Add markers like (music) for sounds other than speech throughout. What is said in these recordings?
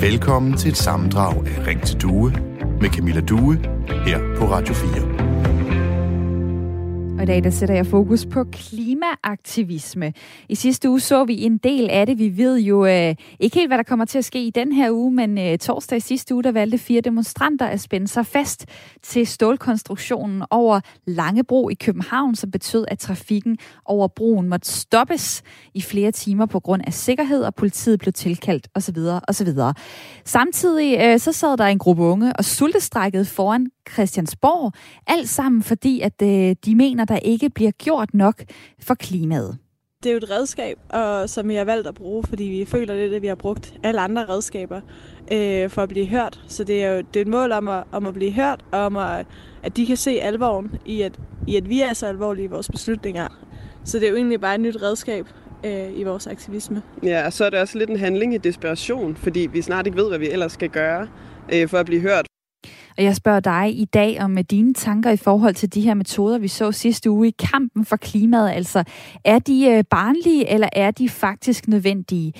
Velkommen til et sammendrag af Ring til Due med Camilla Due her på Radio 4. Og i dag der sætter jeg fokus på klimaaktivisme. I sidste uge så vi en del af det. Vi ved jo øh, ikke helt, hvad der kommer til at ske i den her uge, men øh, torsdag i sidste uge, der valgte fire demonstranter at spænde sig fast til stålkonstruktionen over Langebro i København, som betød, at trafikken over broen måtte stoppes i flere timer på grund af sikkerhed, og politiet blev tilkaldt osv. osv. Samtidig øh, så sad der en gruppe unge og sultestrækkede foran Christiansborg. Alt sammen fordi, at øh, de mener, der ikke bliver gjort nok for klimaet. Det er jo et redskab, og, som vi har valgt at bruge, fordi vi føler det, at vi har brugt alle andre redskaber øh, for at blive hørt. Så det er jo det er et mål om at, om at blive hørt, og om at, at de kan se alvoren i at, i, at vi er så alvorlige i vores beslutninger. Så det er jo egentlig bare et nyt redskab øh, i vores aktivisme. Ja, og så er det også lidt en handling i desperation, fordi vi snart ikke ved, hvad vi ellers skal gøre øh, for at blive hørt. Og jeg spørger dig i dag om øh, dine tanker i forhold til de her metoder, vi så sidste uge i kampen for klimaet. Altså, er de øh, barnlige, eller er de faktisk nødvendige?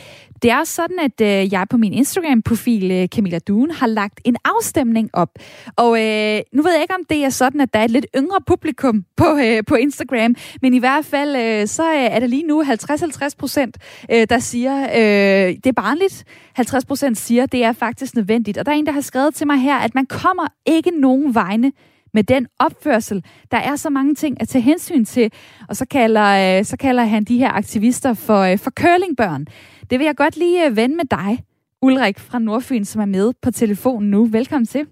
Det er sådan, at øh, jeg på min Instagram-profil, Camilla Duen, har lagt en afstemning op. Og øh, nu ved jeg ikke, om det er sådan, at der er et lidt yngre publikum på, øh, på Instagram, men i hvert fald, øh, så er det lige nu 50-50 procent, øh, der siger, øh, det er barnligt. 50 procent siger, det er faktisk nødvendigt. Og der er en, der har skrevet til mig her, at man kommer ikke nogen vegne med den opførsel. Der er så mange ting at tage hensyn til. Og så kalder, øh, så kalder han de her aktivister for, øh, for curlingbørn. Det vil jeg godt lige øh, vende med dig, Ulrik fra Nordfyn, som er med på telefonen nu. Velkommen til.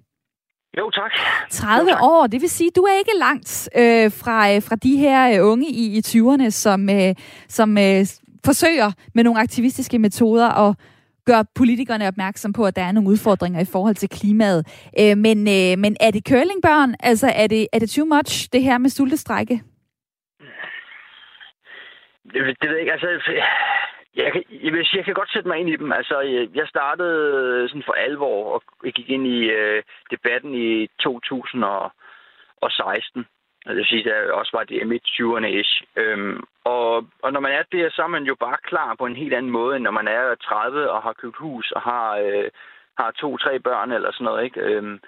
Jo, tak. 30 jo, tak. år, det vil sige, du er ikke langt øh, fra, øh, fra de her øh, unge i, i 20'erne, som, øh, som øh, forsøger med nogle aktivistiske metoder at gør politikerne opmærksom på, at der er nogle udfordringer i forhold til klimaet. Øh, men, øh, men er det curlingbørn? Altså, er det, er det too much, det her med sultestrække? Det, det ved jeg ikke. Altså, jeg kan, jeg, vil sige, jeg kan godt sætte mig ind i dem. Altså, jeg startede sådan for alvor og jeg gik ind i øh, debatten i 2016. Altså, det vil sige, der også var det midt 20'erne ish. Øhm, og, og når man er der, så er man jo bare klar på en helt anden måde, end når man er 30 og har købt hus og har, øh, har to-tre børn eller sådan noget. Ikke? Øhm,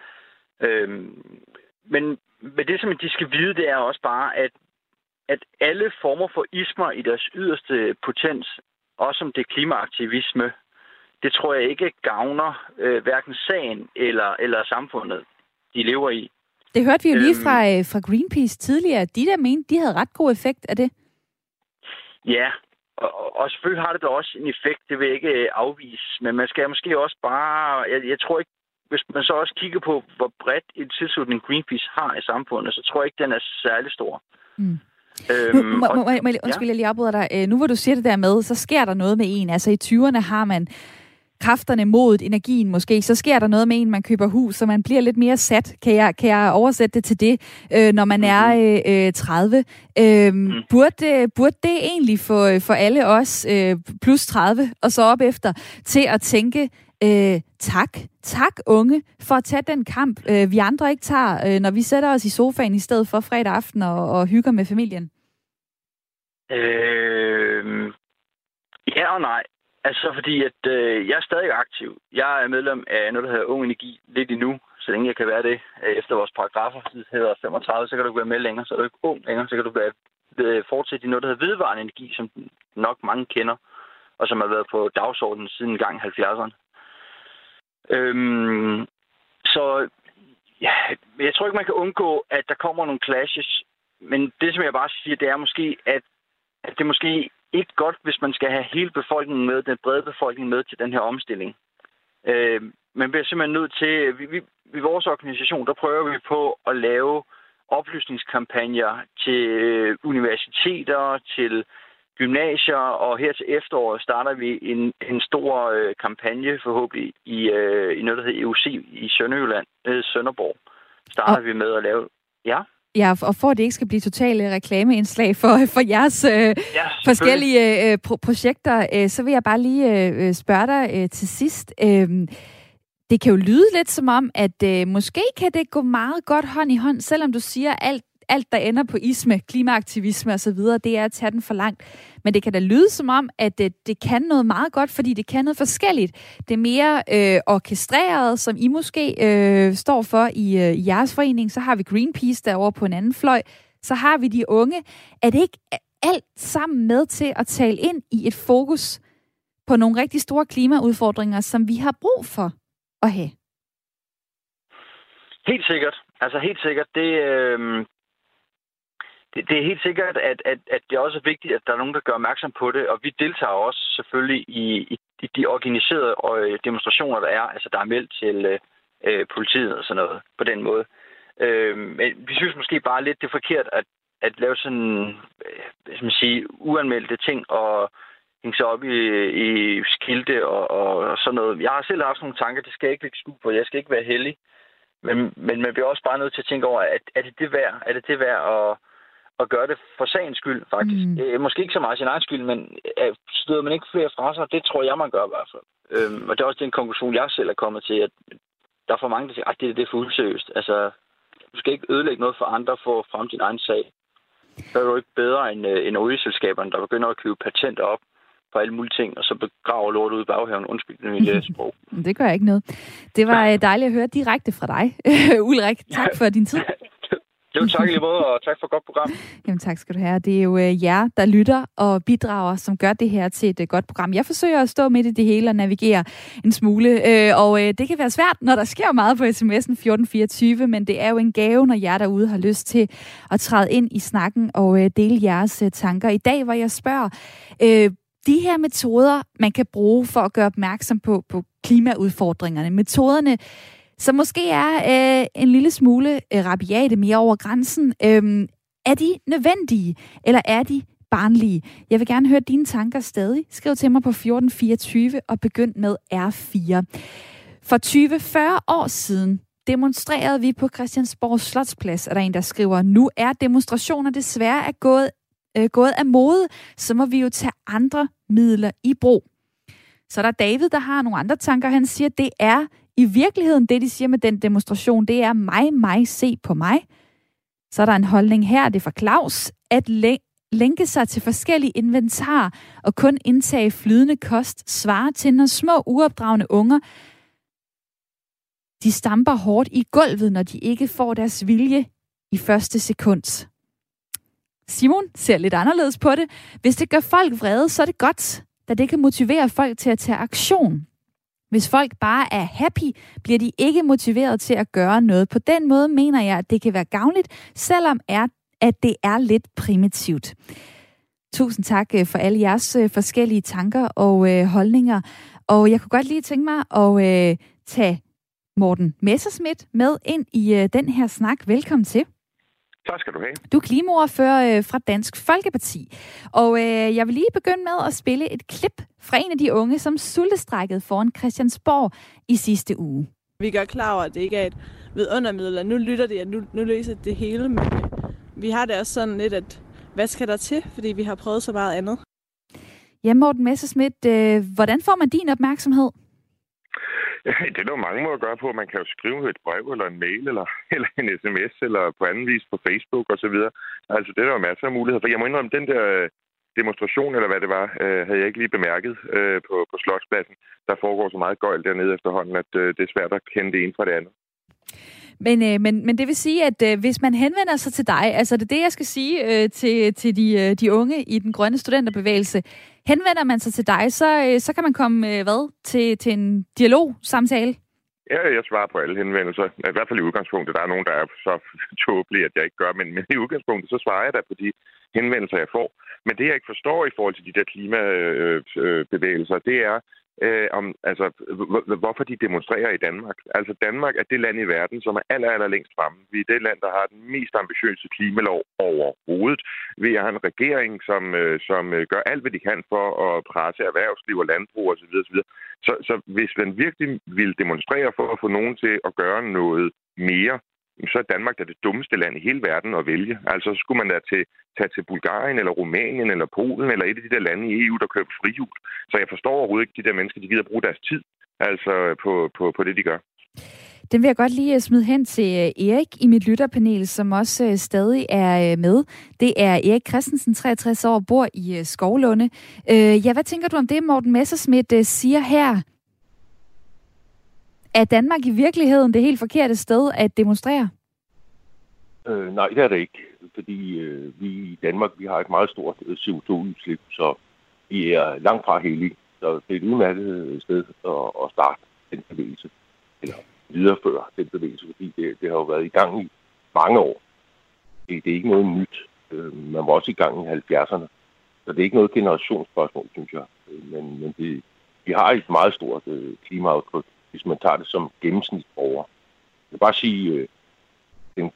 øhm, men, men det, som de skal vide, det er også bare, at, at alle former for ismer i deres yderste potens, også som det er klimaaktivisme, det tror jeg ikke gavner øh, hverken sagen eller, eller samfundet, de lever i. Det hørte vi jo lige øhm, fra, øh, fra Greenpeace tidligere. De der mente, de havde ret god effekt af det. Ja, og, og selvfølgelig har det da også en effekt, det vil jeg ikke øh, afvise. Men man skal måske også bare... Jeg, jeg tror ikke, hvis man så også kigger på, hvor bredt en tilslutning Greenpeace har i samfundet, så tror jeg ikke, den er særlig stor. Mm. Øhm, nu, må, må, må, undskyld, ja. jeg lige afbryder dig. Øh, nu hvor du siger det der med, så sker der noget med en. Altså i 20'erne har man kræfterne, modet, energien måske, så sker der noget med en, man køber hus, så man bliver lidt mere sat. Kan jeg, kan jeg oversætte det til det, øh, når man er mhm. øh, 30? Øh, mm. burde, øh, burde det egentlig for, for alle os øh, plus 30 og så op efter til at tænke, øh, tak, tak unge, for at tage den kamp, øh, vi andre ikke tager, øh, når vi sætter os i sofaen i stedet for fredag aften og, og hygger med familien? Øh, ja og nej. Altså fordi, at øh, jeg er stadig aktiv. Jeg er medlem af noget, der hedder Ung Energi lidt endnu, så længe jeg kan være det. Øh, efter vores paragrafer det hedder 35, så kan du være med længere. Så er du ikke ung længere, så kan du være, øh, fortsætte i noget, der hedder vedvarende energi, som nok mange kender, og som har været på dagsordenen siden gang 70'erne. Øhm, så ja, jeg tror ikke, man kan undgå, at der kommer nogle clashes. Men det, som jeg bare siger, det er måske, at, at det måske ikke godt, hvis man skal have hele befolkningen med, den brede befolkning med til den her omstilling. Øh, man bliver simpelthen nødt til, vi, vi, i vores organisation, der prøver vi på at lave oplysningskampagner til øh, universiteter, til gymnasier, og her til efteråret starter vi en, en stor øh, kampagne forhåbentlig i, øh, i noget, der hedder EUC i Sønderjylland, øh, Sønderborg. Starter og... vi med at lave... Ja? Ja, og for at det ikke skal blive totale reklameindslag for, (laughs) for jeres øh, ja, forskellige øh, pro- projekter, øh, så vil jeg bare lige øh, spørge dig øh, til sidst. Øh, det kan jo lyde lidt som om, at øh, måske kan det gå meget godt hånd i hånd, selvom du siger, at alt alt, der ender på isme, klimaaktivisme osv., det er at tage den for langt. Men det kan da lyde som om, at det, det kan noget meget godt, fordi det kan noget forskelligt. Det er mere øh, orkestreret, som I måske øh, står for i, øh, i jeres forening. Så har vi Greenpeace derovre på en anden fløj. Så har vi de unge. Er det ikke alt sammen med til at tale ind i et fokus på nogle rigtig store klimaudfordringer, som vi har brug for at have? Helt sikkert. Altså helt sikkert. Det, øh, det, det er helt sikkert, at, at, at det også er vigtigt, at der er nogen, der gør opmærksom på det. Og vi deltager også selvfølgelig i, i, de organiserede øh, demonstrationer, der er. Altså der er meldt til øh, øh, politiet og sådan noget på den måde. Øh, men vi synes måske bare lidt, det er forkert at, at lave sådan, øh, man sige, uanmeldte ting og hænge sig op i, i skilte og, og, og sådan noget. Jeg har selv haft nogle tanker, det skal jeg ikke lægge skue på. Jeg skal ikke være heldig. Men, men man bliver også bare nødt til at tænke over, at er det det værd? Er det det værd at, at gøre det for sagens skyld, faktisk? Mm. Øh, måske ikke så meget sin egen skyld, men øh, støder man ikke flere fra sig? Det tror jeg, man gør i hvert fald. Øhm, og det er også den konklusion, jeg selv er kommet til, at der er for mange, der siger, at det, det er for useriøst. Altså, du skal ikke ødelægge noget for andre for at frem din egen sag. Så er du ikke bedre end, øh, end olieselskaberne, der begynder at købe patenter op på alle mulige ting, og så begraver lort ud i baghaven. Undskyld mit (laughs) sprog. det gør jeg ikke noget. Det var øh, dejligt at høre direkte fra dig, (laughs) Ulrik. Tak for din tid. (laughs) Jo, tak lige måde, og tak for et godt program. (laughs) Jamen tak skal du have. Det er jo øh, jer, der lytter og bidrager, som gør det her til et øh, godt program. Jeg forsøger at stå midt i det hele og navigere en smule, øh, og øh, det kan være svært, når der sker meget på sms'en 1424, men det er jo en gave, når jer derude har lyst til at træde ind i snakken og øh, dele jeres øh, tanker. I dag, hvor jeg spørger, øh, de her metoder, man kan bruge for at gøre opmærksom på, på klimaudfordringerne, metoderne, så måske er øh, en lille smule øh, rabiate mere over grænsen, øh, er de nødvendige, eller er de barnlige? Jeg vil gerne høre dine tanker stadig. Skriv til mig på 1424 og begynd med R4. For 20-40 år siden demonstrerede vi på Christiansborg Slotsplads, er der en, der skriver, nu er demonstrationer desværre er gået øh, gået af mode, så må vi jo tage andre midler i brug. Så der er David, der har nogle andre tanker. Han siger, det er i virkeligheden det, de siger med den demonstration, det er mig, mig, se på mig. Så er der en holdning her, det er fra Claus, at lænke sig til forskellige inventar og kun indtage flydende kost svarer til, når små uopdragende unger de stamper hårdt i gulvet, når de ikke får deres vilje i første sekund. Simon ser lidt anderledes på det. Hvis det gør folk vrede, så er det godt, da det kan motivere folk til at tage aktion. Hvis folk bare er happy, bliver de ikke motiveret til at gøre noget. På den måde mener jeg, at det kan være gavnligt, selvom er, at det er lidt primitivt. Tusind tak øh, for alle jeres øh, forskellige tanker og øh, holdninger. Og jeg kunne godt lige tænke mig at øh, tage Morten Messerschmidt med ind i øh, den her snak. Velkommen til. Tak skal du have. Du er klimaordfører øh, fra Dansk Folkeparti. Og øh, jeg vil lige begynde med at spille et klip fra en af de unge, som sultestrækkede foran Christiansborg i sidste uge. Vi gør klar over, at det ikke er et vidundermiddel, og nu lytter det, og nu, nu løser det hele, men øh, vi har det også sådan lidt, at hvad skal der til, fordi vi har prøvet så meget andet. Ja, Morten Messerschmidt, øh, hvordan får man din opmærksomhed? (laughs) Det er der mange måder at gøre på. Man kan jo skrive et brev eller en mail eller, (laughs) eller en sms eller på anden vis på Facebook osv. Altså, det er der jo masser af muligheder for. Jeg må indrømme, den der øh, demonstration, eller hvad det var, øh, havde jeg ikke lige bemærket øh, på, på Slotspladsen. Der foregår så meget gøjl dernede efterhånden, at øh, det er svært at kende det ene fra det andet. Men, øh, men, men det vil sige, at øh, hvis man henvender sig til dig, altså det er det, jeg skal sige øh, til, til de, øh, de unge i den grønne studenterbevægelse, henvender man sig til dig, så, øh, så kan man komme øh, hvad, til, til en dialog-samtale? Ja, jeg svarer på alle henvendelser. I hvert fald i udgangspunktet. Der er nogen, der er så (laughs) tåbelige, at jeg ikke gør, men, men i udgangspunktet, så svarer jeg da på de henvendelser, jeg får. Men det, jeg ikke forstår i forhold til de der klimabevægelser, øh, det er, øh, om, altså, hvorfor de demonstrerer i Danmark. Altså Danmark er det land i verden, som er aller, aller længst fremme. Vi er det land, der har den mest ambitiøse klimalov overhovedet. Vi har en regering, som, øh, som øh, gør alt, hvad de kan for at presse erhvervsliv og landbrug osv. osv. Så, så hvis man virkelig vil demonstrere for at få nogen til at gøre noget mere så er Danmark da det dummeste land i hele verden at vælge. Altså så skulle man da til, tage til Bulgarien eller Rumænien eller Polen eller et af de der lande i EU, der køber frihjul. Så jeg forstår overhovedet ikke de der mennesker, de gider bruge deres tid altså på, på, på det, de gør. Den vil jeg godt lige øh, smide hen til øh, Erik i mit lytterpanel, som også øh, stadig er med. Det er Erik Christensen, 63 år, bor i Skovlunde. Ja, hvad tænker du om det, Morten Messerschmidt siger her? Er Danmark i virkeligheden det helt forkerte sted at demonstrere? Øh, nej, det er det ikke. Fordi øh, vi i Danmark vi har et meget stort øh, CO2-udslip, så vi er langt fra heldige. Så det er et udmærket øh, sted at, at starte den bevægelse, eller videreføre den bevægelse, fordi det, det har jo været i gang i mange år. Det, det er ikke noget nyt. Øh, man var også i gang i 70'erne. Så det er ikke noget generationsspørgsmål, synes jeg. Øh, men, men det, vi har et meget stort øh, klimaaftryk hvis man tager det som gennemsnitsborger. Jeg vil bare sige, øh, den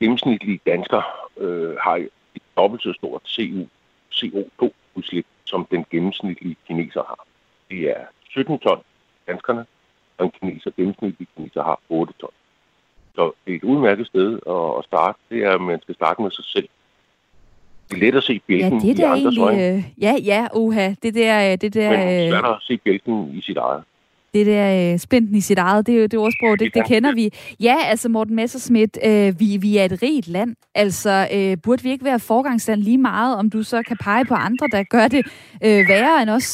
gennemsnitlige dansker øh, har et dobbelt så stort CO, CO2-udslip, som den gennemsnitlige kineser har. Det er 17 ton danskerne, og en kineser, gennemsnitlig kineser har 8 ton. Så det er et udmærket sted at starte. Det er, at man skal starte med sig selv. Det er let at se bjælken ja, det der i andres egentlig, øjne. Øh, ja, ja, uha. Det der, det der, Men det er svært at se bjælken i sit eget det der øh, spændt i sit eget, det er jo det ordsprog, det, det kender vi. Ja, altså Morten Messerschmidt, øh, vi, vi er et rigt land. Altså, øh, burde vi ikke være forgangsland lige meget, om du så kan pege på andre, der gør det øh, værre end os?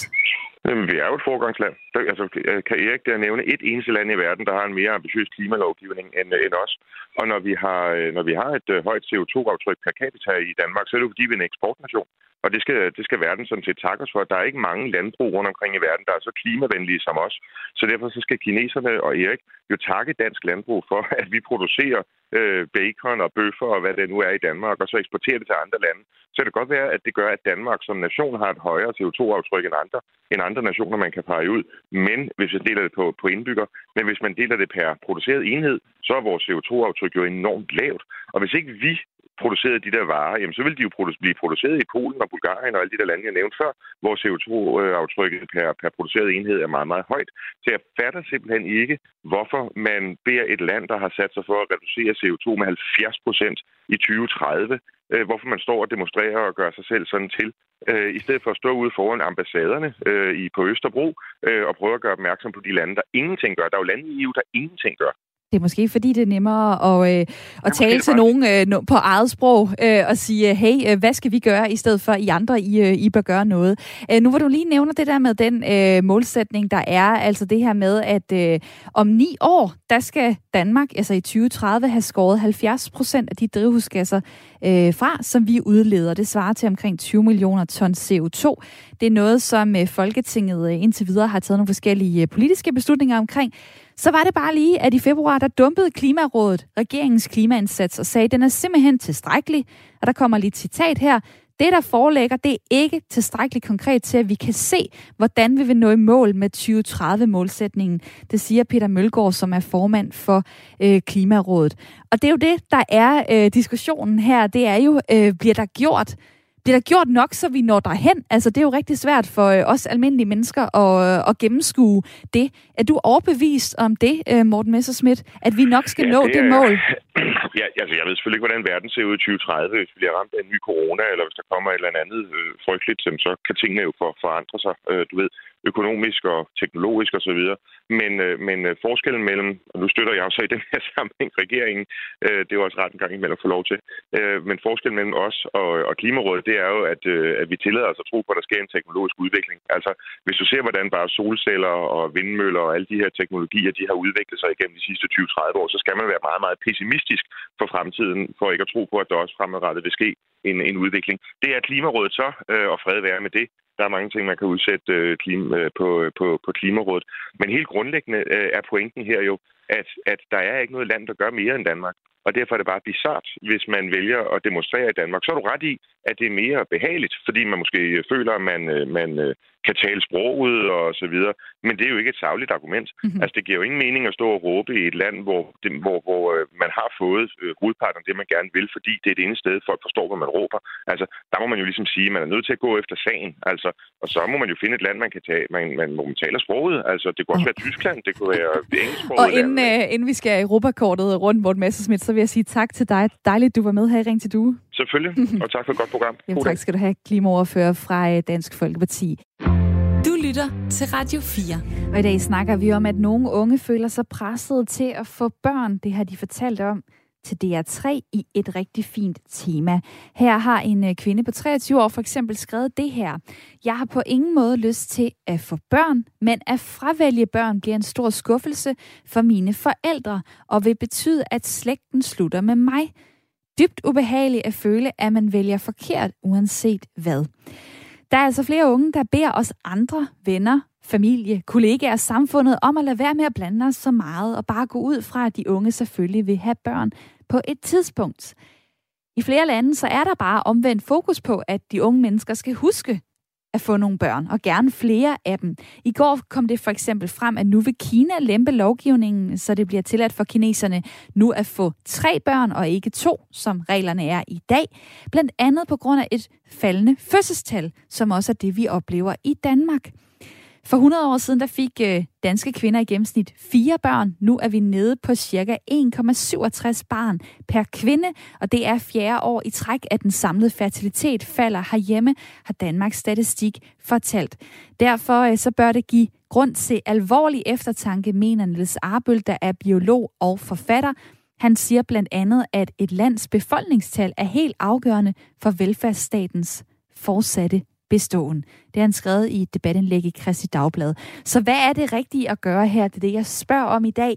Jamen, vi er jo et forgangsland. Altså, kan Erik der nævne et eneste land i verden, der har en mere ambitiøs klimalovgivning end, end os? Og når vi har, øh, når vi har et øh, højt CO2-aftryk per capita i Danmark, så er det jo fordi, vi er en eksportnation. Og det skal, det skal verden sådan set takke os for. Der er ikke mange landbrug rundt omkring i verden, der er så klimavenlige som os. Så derfor så skal kineserne og Erik jo takke dansk landbrug for, (laughs) at vi producerer øh, bacon og bøffer og hvad det nu er i Danmark, og så eksporterer det til andre lande. Så det kan godt være, at det gør, at Danmark som nation har et højere CO2-aftryk end andre, end andre nationer, man kan pege ud. Men hvis man deler det på, på indbygger, men hvis man deler det per produceret enhed, så er vores CO2-aftryk jo enormt lavt. Og hvis ikke vi producerede de der varer, jamen så ville de jo blive produceret i Polen og Bulgarien og alle de der lande, jeg nævnte før, hvor CO2-aftrykket per, per produceret enhed er meget, meget højt. Så jeg fatter simpelthen ikke, hvorfor man beder et land, der har sat sig for at reducere CO2 med 70 procent i 2030, øh, hvorfor man står og demonstrerer og gør sig selv sådan til, øh, i stedet for at stå ude foran ambassaderne øh, i, på Østerbro øh, og prøve at gøre opmærksom på de lande, der ingenting gør. Der er jo lande i EU, der ingenting gør. Det er måske fordi, det er nemmere at, øh, at tale til nogen øh, på eget sprog øh, og sige, hey, øh, hvad skal vi gøre, i stedet for I andre, I, øh, I bør gøre noget. Øh, nu hvor du lige nævner det der med den øh, målsætning, der er, altså det her med, at øh, om ni år, der skal Danmark, altså i 2030, have skåret 70 procent af de drivhusgasser øh, fra, som vi udleder. Det svarer til omkring 20 millioner ton CO2. Det er noget, som øh, Folketinget øh, indtil videre har taget nogle forskellige øh, politiske beslutninger omkring. Så var det bare lige, at i februar, der dumpede Klimarådet regeringens klimaindsats og sagde, at den er simpelthen tilstrækkelig. Og der kommer lige et citat her. Det, der forelægger, det er ikke tilstrækkeligt konkret til, at vi kan se, hvordan vi vil nå i mål med 2030-målsætningen. Det siger Peter Mølgaard, som er formand for øh, Klimarådet. Og det er jo det, der er øh, diskussionen her. Det er jo, øh, bliver der gjort bliver der gjort nok, så vi når derhen? Altså, det er jo rigtig svært for øh, os almindelige mennesker at, øh, at gennemskue det. Er du overbevist om det, øh, Morten Messerschmidt, at vi nok skal ja, nå det, det mål? (clears throat) Ja, altså, jeg ved selvfølgelig ikke, hvordan verden ser ud i 2030, hvis vi bliver ramt af en ny corona, eller hvis der kommer et eller andet øh, frygteligt, så kan tingene jo for, forandre sig, øh, du ved, økonomisk og teknologisk osv. Men, øh, men øh, forskellen mellem, og nu støtter jeg også i den her (laughs) sammenhæng regeringen, øh, det er jo også ret en gang imellem at få lov til, øh, men forskellen mellem os og, og Klimarådet, det er jo, at, øh, at vi tillader os at tro på, at der sker en teknologisk udvikling. Altså, hvis du ser, hvordan bare solceller og vindmøller og alle de her teknologier, de har udviklet sig igennem de sidste 20-30 år, så skal man være meget, meget pessimistisk for fremtiden, for ikke at tro på, at der også fremadrettet vil ske en, en udvikling. Det er Klimarådet så, øh, og fred være med det. Der er mange ting, man kan udsætte øh, klima, øh, på, øh, på, på Klimarådet. Men helt grundlæggende øh, er pointen her jo, at, at der er ikke noget land, der gør mere end Danmark. Og derfor er det bare bizart, hvis man vælger at demonstrere i Danmark. Så er du ret i, at det er mere behageligt, fordi man måske føler, at man, øh, man øh, kan tale sproget og så videre. Men det er jo ikke et savligt argument. Mm-hmm. Altså, det giver jo ingen mening at stå og råbe i et land, hvor, det, hvor, hvor øh, man har fået hovedparten af det, man gerne vil, fordi det er det ene sted, folk forstår, hvad man råber. Altså, der må man jo ligesom sige, at man er nødt til at gå efter sagen. Altså, og så må man jo finde et land, man kan tage, man, man, hvor man taler sproget. Altså, det kunne også være Tyskland, det kunne være engelsk Og inden, øh, inden vi skal i Europakortet rundt, Morten Messersmith, så vil jeg sige tak til dig. Dejligt, du var med her i Ring til Due. Selvfølgelig, (laughs) og tak for et godt program. Jamen, tak skal du have, klimaoverfører fra øh, Dansk Folkeparti. Du lytter til Radio 4. Og i dag snakker vi om, at nogle unge føler sig presset til at få børn. Det har de fortalt om til DR3 i et rigtig fint tema. Her har en øh, kvinde på 23 år for eksempel skrevet det her. Jeg har på ingen måde lyst til at få børn, men at fravælge børn bliver en stor skuffelse for mine forældre og vil betyde, at slægten slutter med mig. Dybt ubehageligt at føle, at man vælger forkert, uanset hvad. Der er altså flere unge, der beder os andre venner, familie, kollegaer, samfundet om at lade være med at blande os så meget og bare gå ud fra, at de unge selvfølgelig vil have børn på et tidspunkt. I flere lande så er der bare omvendt fokus på, at de unge mennesker skal huske at få nogle børn, og gerne flere af dem. I går kom det for eksempel frem, at nu vil Kina lempe lovgivningen, så det bliver tilladt for kineserne nu at få tre børn og ikke to, som reglerne er i dag. Blandt andet på grund af et faldende fødselstal, som også er det, vi oplever i Danmark. For 100 år siden der fik øh, danske kvinder i gennemsnit fire børn. Nu er vi nede på cirka 1,67 barn per kvinde, og det er fjerde år i træk, at den samlede fertilitet falder herhjemme, har Danmarks Statistik fortalt. Derfor øh, så bør det give grund til alvorlig eftertanke, mener Niels Arbøl, der er biolog og forfatter. Han siger blandt andet, at et lands befolkningstal er helt afgørende for velfærdsstatens fortsatte beståen. Det har han skrevet i et debatindlæg i Christi Dagblad. Så hvad er det rigtige at gøre her? Det er det, jeg spørger om i dag.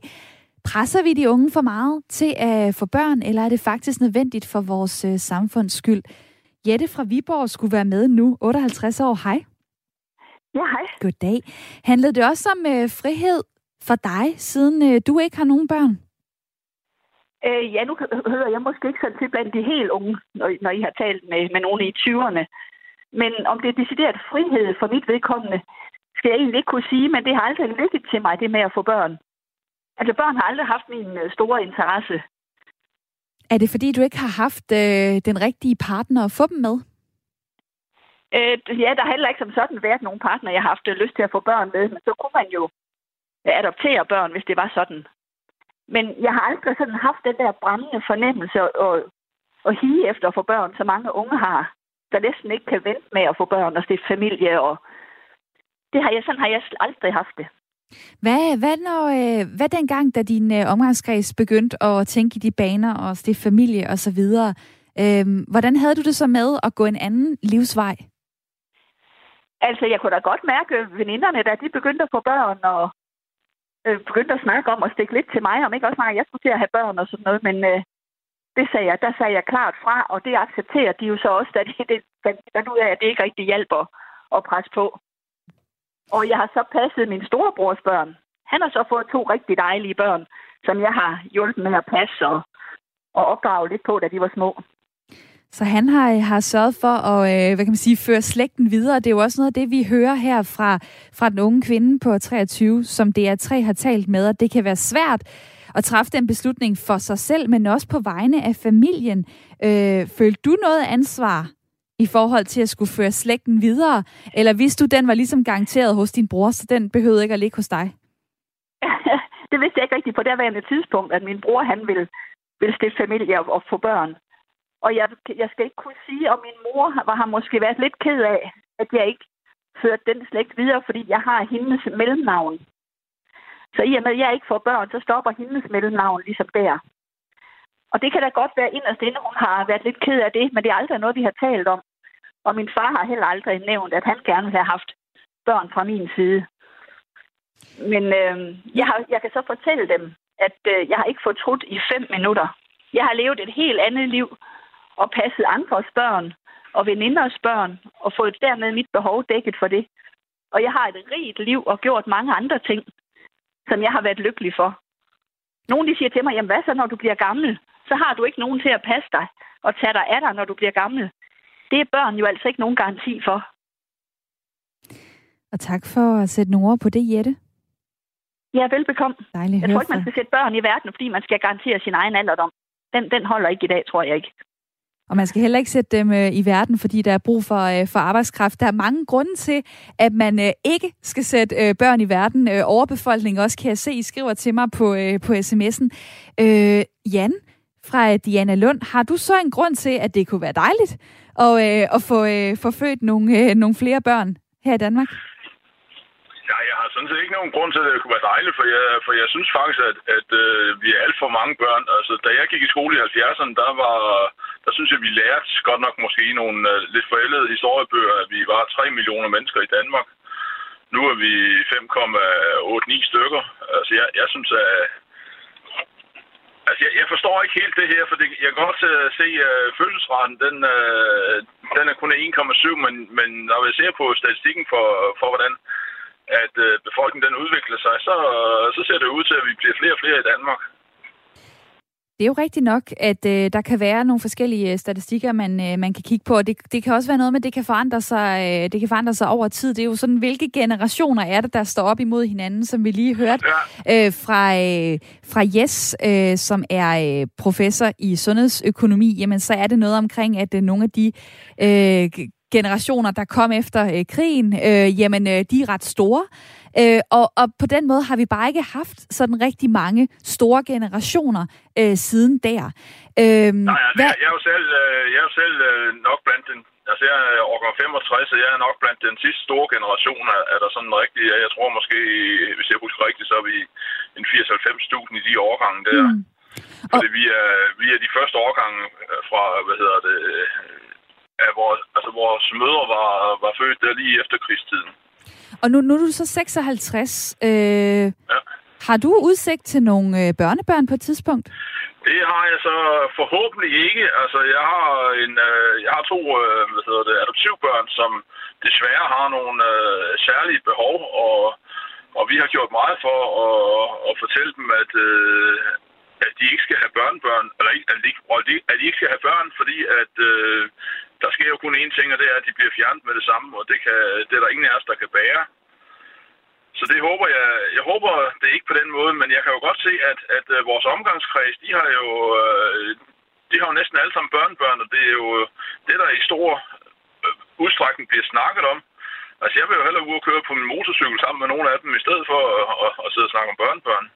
Presser vi de unge for meget til at få børn, eller er det faktisk nødvendigt for vores øh, samfunds skyld? Jette fra Viborg skulle være med nu, 58 år. Hej. Ja, hej. Goddag. Handlede det også om øh, frihed for dig, siden øh, du ikke har nogen børn? Øh, ja, nu hører jeg måske ikke sådan til blandt de helt unge, når, når I har talt med, med nogen i 20'erne. Men om det er decideret frihed for mit vedkommende, skal jeg egentlig ikke kunne sige, men det har aldrig ligget til mig, det med at få børn. Altså, børn har aldrig haft min øh, store interesse. Er det fordi, du ikke har haft øh, den rigtige partner at få dem med? Øh, ja, der har heller ikke som sådan været nogen partner, jeg har haft lyst til at få børn med, men så kunne man jo adoptere børn, hvis det var sådan. Men jeg har aldrig sådan haft den der brændende fornemmelse og, og hige efter at få børn, som mange unge har der næsten ikke kan vente med at få børn og stifte familie. Og det har jeg, sådan har jeg aldrig haft det. Hvad, hvad, når, øh, hvad dengang, da din øh, omgangskreds begyndte at tænke i de baner og stifte familie og så videre, øh, hvordan havde du det så med at gå en anden livsvej? Altså, jeg kunne da godt mærke veninderne, da de begyndte at få børn, og øh, begyndte at snakke om at stikke lidt til mig, om ikke også meget, jeg skulle til at have børn og sådan noget, men øh, det sagde jeg, der sagde jeg klart fra, og det accepterer de jo så også, da det, det fandt ud af, at det ikke rigtig hjælper at presse på. Og jeg har så passet min storebrors børn. Han har så fået to rigtig dejlige børn, som jeg har hjulpet med at passe og, og opdrage lidt på, da de var små. Så han har, har sørget for at øh, hvad kan man sige, føre slægten videre. Det er jo også noget af det, vi hører her fra, fra den unge kvinde på 23, som DR3 har talt med, at det kan være svært at træffe den beslutning for sig selv, men også på vegne af familien. Øh, følte du noget ansvar i forhold til at skulle føre slægten videre? Eller vidste du, den var ligesom garanteret hos din bror, så den behøvede ikke at ligge hos dig? (laughs) det vidste jeg ikke rigtigt på det tidspunkt, at min bror han ville, ville stifte familie og, og få børn. Og jeg, jeg skal ikke kunne sige, om min mor var har måske været lidt ked af, at jeg ikke førte den slægt videre, fordi jeg har hendes mellemnavn. Så i og med, at jeg ikke får børn, så stopper hendes mellemnavn ligesom der. Og det kan da godt være inderst inde, hun har været lidt ked af det, men det er aldrig noget, vi har talt om. Og min far har heller aldrig nævnt, at han gerne vil have haft børn fra min side. Men øh, jeg, har, jeg kan så fortælle dem, at øh, jeg har ikke fortrudt i fem minutter. Jeg har levet et helt andet liv og passet andres børn og veninders børn og fået dermed mit behov dækket for det. Og jeg har et rigt liv og gjort mange andre ting, som jeg har været lykkelig for. Nogle de siger til mig, jamen hvad så, når du bliver gammel? Så har du ikke nogen til at passe dig og tage dig af dig, når du bliver gammel. Det er børn jo altså ikke nogen garanti for. Og tak for at sætte nogle ord på det, Jette. Ja, velbekomme. Dejligt jeg tror ikke, man skal sætte børn i verden, fordi man skal garantere sin egen alderdom. Den, den holder ikke i dag, tror jeg ikke. Og man skal heller ikke sætte dem øh, i verden, fordi der er brug for, øh, for arbejdskraft. Der er mange grunde til, at man øh, ikke skal sætte øh, børn i verden. Øh, overbefolkning også, kan jeg se, I skriver til mig på, øh, på sms'en. Øh, Jan fra øh, Diana Lund, har du så en grund til, at det kunne være dejligt at, øh, at få, øh, få født nogle, øh, nogle flere børn her i Danmark? Ja, jeg har sådan set ikke nogen grund til, at det kunne være dejligt, for jeg, for jeg synes faktisk, at, at øh, vi er alt for mange børn. Altså, da jeg gik i skole i 70'erne, der var, der synes jeg, vi lærte godt nok måske nogle uh, lidt forældede historiebøger, at vi var 3 millioner mennesker i Danmark. Nu er vi 5,89 stykker. Altså, jeg, jeg synes, at Altså, jeg, jeg forstår ikke helt det her, for det, jeg kan godt uh, se, øh, at uh, fødselsraten, den, uh, den er kun 1,7, men, men når vi ser på statistikken for, for hvordan at uh, befolkningen den udvikler sig, så, så ser det ud til, at vi bliver flere og flere i Danmark. Det er jo rigtigt nok, at øh, der kan være nogle forskellige øh, statistikker, man, øh, man kan kigge på, og det, det kan også være noget med, at det kan forandre sig, øh, det kan forandre sig over tid. Det er jo sådan, hvilke generationer er det, der står op imod hinanden, som vi lige hørte øh, fra, øh, fra Jes, øh, som er øh, professor i sundhedsøkonomi. Jamen, så er det noget omkring, at øh, nogle af de øh, generationer, der kom efter øh, krigen, øh, jamen, øh, de er ret store. Øh, og, og på den måde har vi bare ikke haft sådan rigtig mange store generationer øh, siden der. Øh, Nej, altså, hvad... jeg, er jo selv, øh, jeg er jo selv øh, nok blandt den Altså, jeg er årgang 65, og jeg er nok blandt den sidste store generation, er der sådan rigtig, jeg tror måske, hvis jeg husker rigtigt, så er vi en 80-90.000 i de årgange der. Mm. Fordi og... vi, er, vi er de første årgange fra, hvad hedder det, af vores, altså vores mødre var, var født der lige efter krigstiden. Og nu, nu er du så 56. Øh, ja. Har du udsigt til nogle øh, børnebørn på et tidspunkt? Det har jeg så forhåbentlig ikke. Altså, jeg har, en, øh, jeg har to øh, hvad hedder det, adoptivbørn, som desværre har nogle øh, særlige behov, og, og vi har gjort meget for at, at fortælle dem, at, øh, at de ikke skal have børnebørn, eller at de, at de ikke skal have børn, fordi at øh, der sker jo kun én ting, og det er, at de bliver fjernet med det samme, og det, kan, det er der ingen af os, der kan bære. Så det håber jeg, jeg håber det er ikke på den måde, men jeg kan jo godt se, at, at øh, vores omgangskreds, de har jo, øh, de har jo næsten alle sammen børnebørn, og det er jo det, der i stor øh, udstrækning bliver snakket om. Altså jeg vil jo hellere ud og køre på min motorcykel sammen med nogle af dem, i stedet for at, at, at sidde og snakke om børnebørn.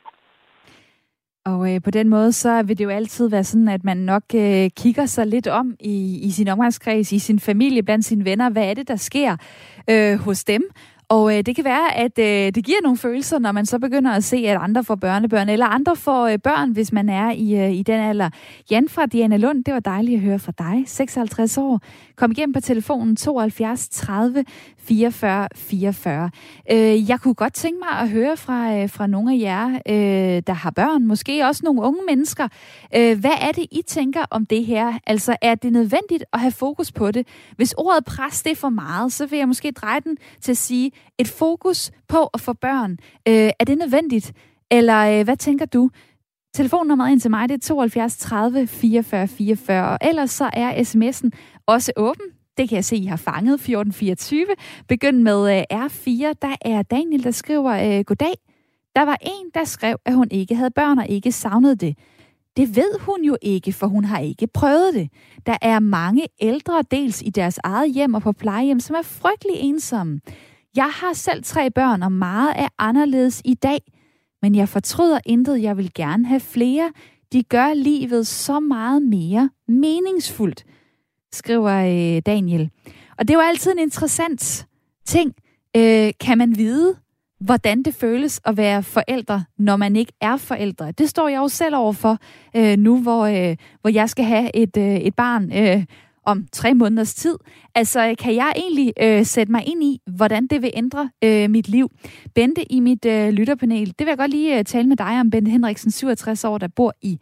Og øh, på den måde, så vil det jo altid være sådan, at man nok øh, kigger sig lidt om i, i sin omgangskreds, i sin familie, blandt sine venner. Hvad er det, der sker øh, hos dem? Og øh, det kan være, at øh, det giver nogle følelser, når man så begynder at se, at andre får børnebørn, eller andre får øh, børn, hvis man er i, øh, i den alder. Jan fra Diana Lund, det var dejligt at høre fra dig, 56 år. Kom igennem på telefonen 72 30 44 44. Øh, jeg kunne godt tænke mig at høre fra, øh, fra nogle af jer, øh, der har børn, måske også nogle unge mennesker. Øh, hvad er det, I tænker om det her? Altså, er det nødvendigt at have fokus på det? Hvis ordet pres det er for meget, så vil jeg måske dreje den til at sige, et fokus på at få børn. Øh, er det nødvendigt? Eller øh, hvad tænker du? Telefonnummeret ind til mig, det er 72 30 44 44, og ellers så er sms'en også åben. Det kan jeg se, I har fanget 1424. Begynd med øh, R4. Der er Daniel, der skriver, øh, goddag. Der var en, der skrev, at hun ikke havde børn og ikke savnede det. Det ved hun jo ikke, for hun har ikke prøvet det. Der er mange ældre, dels i deres eget hjem og på plejehjem, som er frygtelig ensomme. Jeg har selv tre børn, og meget er anderledes i dag. Men jeg fortryder intet, jeg vil gerne have flere. De gør livet så meget mere meningsfuldt, skriver øh, Daniel. Og det er jo altid en interessant ting. Øh, kan man vide, hvordan det føles at være forældre, når man ikke er forældre? Det står jeg jo selv overfor øh, nu, hvor, øh, hvor jeg skal have et, øh, et barn øh, om tre måneders tid. Altså, kan jeg egentlig øh, sætte mig ind i, hvordan det vil ændre øh, mit liv? Bente i mit øh, lytterpanel, det vil jeg godt lige øh, tale med dig om. Bente Henriksen, 67 år, der bor i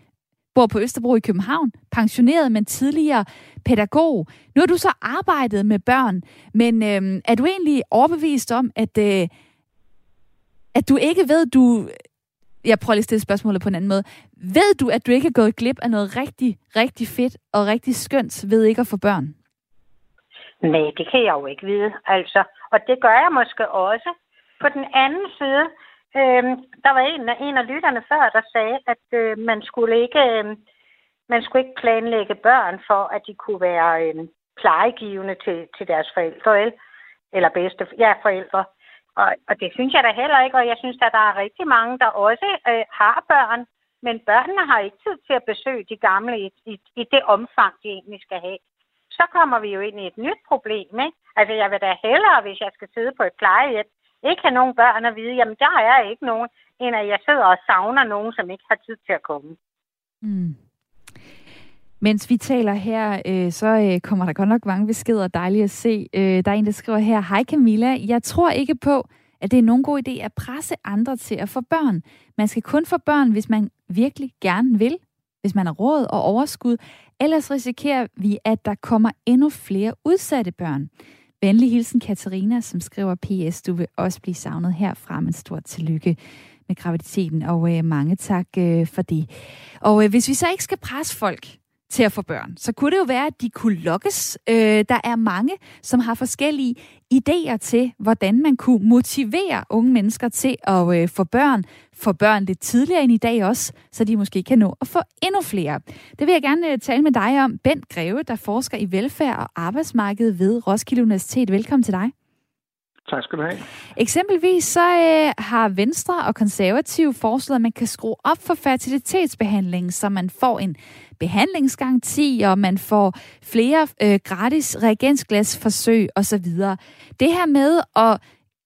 bor på Østerbro i København, pensioneret, men tidligere pædagog. Nu har du så arbejdet med børn, men øh, er du egentlig overbevist om, at, øh, at du ikke ved, du jeg prøver lige at stille spørgsmålet på en anden måde. Ved du, at du ikke er gået glip af noget rigtig, rigtig fedt og rigtig skønt ved ikke at få børn? Nej, det kan jeg jo ikke vide. Altså, og det gør jeg måske også. På den anden side, øh, der var en, en af lytterne før, der sagde, at øh, man skulle ikke øh, man skulle ikke planlægge børn for, at de kunne være øh, plejegivende til, til deres forældre, eller bedste ja, forældre. Og, og det synes jeg da heller ikke, og jeg synes at der er rigtig mange, der også øh, har børn, men børnene har ikke tid til at besøge de gamle i, i, i det omfang, de egentlig skal have. Så kommer vi jo ind i et nyt problem, ikke? Altså, jeg vil da hellere, hvis jeg skal sidde på et plejehjem ikke have nogen børn at vide, jamen der er ikke nogen, end at jeg sidder og savner nogen, som ikke har tid til at komme. Mm. Mens vi taler her, øh, så øh, kommer der godt nok mange beskeder. Dejligt at se. Øh, der er en, der skriver her, Hej Camilla, jeg tror ikke på, at det er nogen god idé at presse andre til at få børn. Man skal kun få børn, hvis man virkelig gerne vil, hvis man har råd og overskud. Ellers risikerer vi, at der kommer endnu flere udsatte børn. Venlig hilsen Katarina, som skriver PS, du vil også blive savnet herfra, men stort tillykke med graviditeten, og øh, mange tak øh, for det. Og øh, hvis vi så ikke skal presse folk til at få børn, så kunne det jo være, at de kunne lokkes. Øh, der er mange, som har forskellige idéer til, hvordan man kunne motivere unge mennesker til at øh, få børn. Få børn lidt tidligere end i dag også, så de måske kan nå at få endnu flere. Det vil jeg gerne øh, tale med dig om. Bent Greve, der forsker i velfærd og arbejdsmarked ved Roskilde Universitet. Velkommen til dig. Tak skal du have. Eksempelvis så øh, har Venstre og Konservative foreslået, at man kan skrue op for fertilitetsbehandling, så man får en behandlingsgaranti, og man får flere øh, gratis reagensglasforsøg osv. Det her med at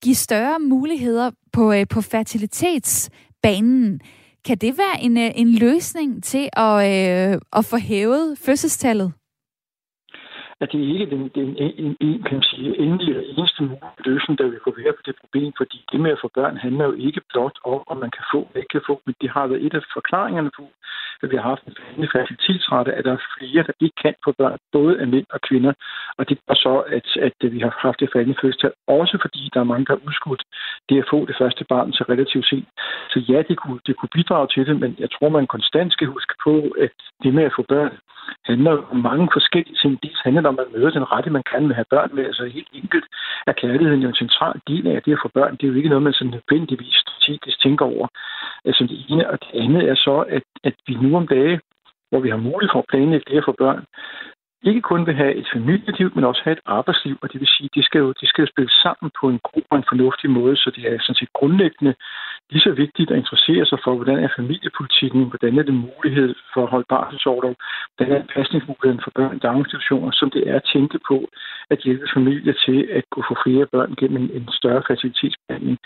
give større muligheder på, øh, på fertilitetsbanen, kan det være en, øh, en løsning til at, øh, at få hævet fødselstallet? at det ikke er den, den en, en, kan man sige, endelige og eneste mulige løsning, der vil kunne være på det problem, fordi det med at få børn handler jo ikke blot om, om man kan få eller ikke kan få, men det har været et af forklaringerne på, at vi har haft en faldende fertilitetsrate, at der er flere, der ikke kan få børn, både af mænd og kvinder, og det er så, at, at vi har haft det faldende fødselstal, også fordi der er mange, der har udskudt det at få det første barn så relativt sent. Så ja, det kunne, det kunne bidrage til det, men jeg tror, man konstant skal huske på, at det med at få børn handler om mange forskellige ting. Dels handler det om at møde den rette, man kan med have børn med. Altså helt enkelt er kærligheden jo en central del af det at få børn. Det er jo ikke noget, man sådan nødvendigvis strategisk tænker over. Altså det ene, og det andet er så, at, at vi nu om dage, hvor vi har mulighed for at planlægge det at få børn, ikke kun vil have et familieliv, men også have et arbejdsliv, og det vil sige, at det skal jo, det skal jo spille sammen på en god og en fornuftig måde, så det er sådan set grundlæggende lige så vigtigt at interessere sig for, hvordan er familiepolitikken, hvordan er det mulighed for at holde barselsordov, hvordan er pasningsmuligheden for børn i daginstitutioner, som det er at tænke på at hjælpe familier til at kunne få flere børn gennem en, en større fertilitetsbehandling.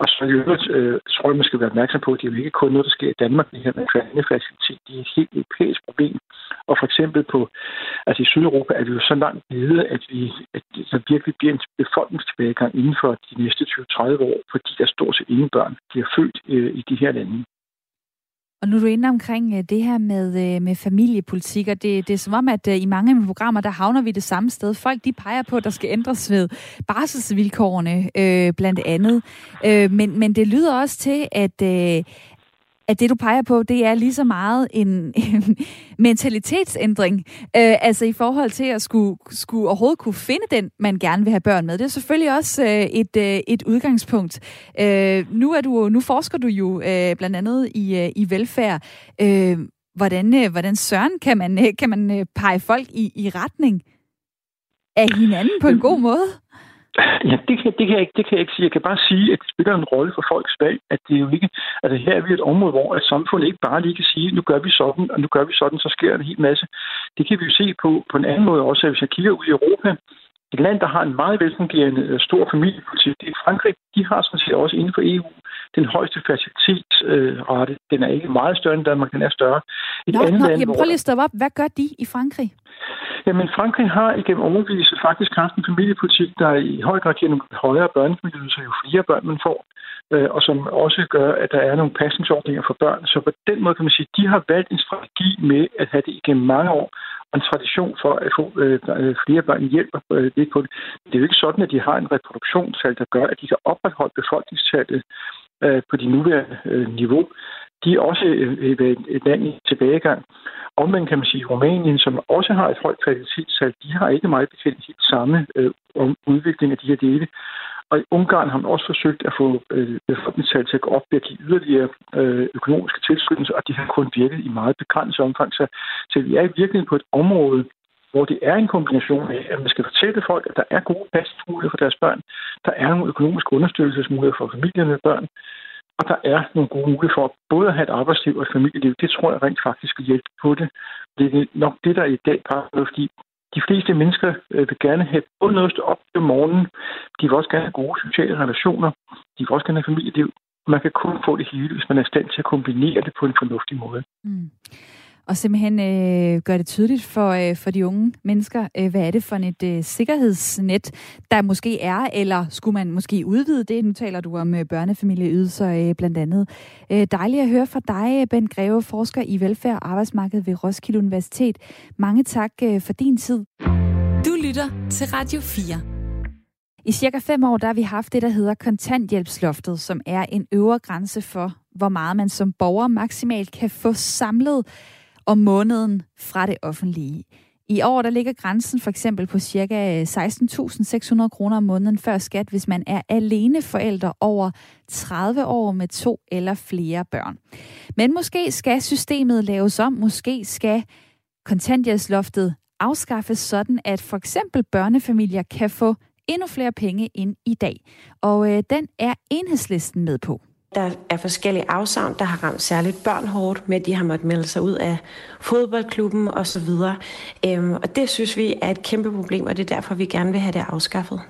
Og så i øvrigt, øh, tror jeg, man skal være opmærksom på, at det er jo ikke kun noget, der sker i Danmark, det her med kvandefacilitet. Det er et helt europæisk problem. Og for eksempel på, altså i Sydeuropa er vi jo så langt nede, at, vi, at der virkelig bliver en befolkningstilbagegang inden for de næste 20-30 år, fordi der stort set ingen børn bliver født øh, i de her lande. Og nu er du inde omkring øh, det her med, øh, med familiepolitik, og det, det er som om, at øh, i mange af mine programmer, der havner vi det samme sted. Folk de peger på, at der skal ændres ved barselsvilkårene, øh, blandt andet. Øh, men, men det lyder også til, at, øh, at det, du peger på, det er lige så meget en, en mentalitetsændring. Øh, altså i forhold til at skulle, skulle overhovedet kunne finde den, man gerne vil have børn med. Det er selvfølgelig også øh, et, øh, et udgangspunkt. Øh, nu, er du, nu forsker du jo øh, blandt andet i, øh, i velfærd. Øh, hvordan, øh, hvordan søren kan man, øh, kan man øh, pege folk i, i retning af hinanden på en god måde? Ja, det kan, det, kan jeg ikke, det kan jeg ikke sige. Jeg kan bare sige, at det spiller en rolle for folks valg, at det er jo ikke, altså her er vi et område, hvor et samfund ikke bare lige kan sige, nu gør vi sådan, og nu gør vi sådan, så sker der en hel masse. Det kan vi jo se på, på en anden måde også, at hvis jeg kigger ud i Europa, et land, der har en meget velfungerende øh, stor familiepolitik, det er Frankrig. De har sådan set også inden for EU den højeste fertilitetsrate. Den er ikke meget større end Danmark, den er større. Et nå, andet nå, land, jamen, prøv lige at stoppe op. Hvad gør de i Frankrig? Jamen, Frankrig har igennem overvise faktisk haft en familiepolitik, der i høj grad giver nogle højere børnefamilieydelser, jo flere børn man får, øh, og som også gør, at der er nogle pasningsordninger for børn. Så på den måde kan man sige, at de har valgt en strategi med at have det igennem mange år, og en tradition for at få øh, øh flere børn hjælper øh, det på det. Det er jo ikke sådan, at de har en reproduktionstal, der gør, at de kan opretholde befolkningstallet øh, på de nuværende øh, niveau de er også øh, øh et land i tilbagegang. Omvendt kan man sige, at Rumænien, som også har et højt kvalitetstal, de har ikke meget bekendt helt samme øh, udvikling af de her dele. Og i Ungarn har man også forsøgt at få øh, befolkningstal til at gå op ved at give yderligere øh, økonomiske tilskyndelser, og de har kun virket i meget begrænset omfang. Så, så vi er i virkeligheden på et område, hvor det er en kombination af, at man skal fortælle folk, at der er gode pasningsmuligheder for deres børn, der er nogle økonomiske understøttelsesmuligheder for familierne med børn, og der er nogle gode muligheder for både at have et arbejdsliv og et familieliv. Det tror jeg rent faktisk vil hjælpe på det. Det er nok det, der i dag bare fordi De fleste mennesker øh, vil gerne have både noget at stå op om morgenen, de vil også gerne have gode sociale relationer, de vil også gerne have familieliv. Man kan kun få det hele, hvis man er i stand til at kombinere det på en fornuftig måde. Mm og simpelthen øh, gøre det tydeligt for, øh, for de unge mennesker, øh, hvad er det for et øh, sikkerhedsnet, der måske er, eller skulle man måske udvide det? Nu taler du om øh, børnefamilieydelser øh, blandt andet. Øh, dejligt at høre fra dig, Ben Greve, forsker i velfærd og arbejdsmarked ved Roskilde Universitet. Mange tak øh, for din tid. Du lytter til Radio 4. I cirka fem år der har vi haft det, der hedder kontanthjælpsloftet, som er en øvre grænse for, hvor meget man som borger maksimalt kan få samlet om måneden fra det offentlige. I år der ligger grænsen for eksempel på ca. 16.600 øh, kroner om måneden før skat, hvis man er alene forældre over 30 år med to eller flere børn. Men måske skal systemet laves om, måske skal kontanthjælpsloftet afskaffes sådan, at for eksempel børnefamilier kan få endnu flere penge end i dag. Og øh, den er enhedslisten med på. Der er forskellige afsavn, der har ramt særligt børn hårdt med, at de har måttet melde sig ud af fodboldklubben osv. Øhm, og det synes vi er et kæmpe problem, og det er derfor, vi gerne vil have det afskaffet.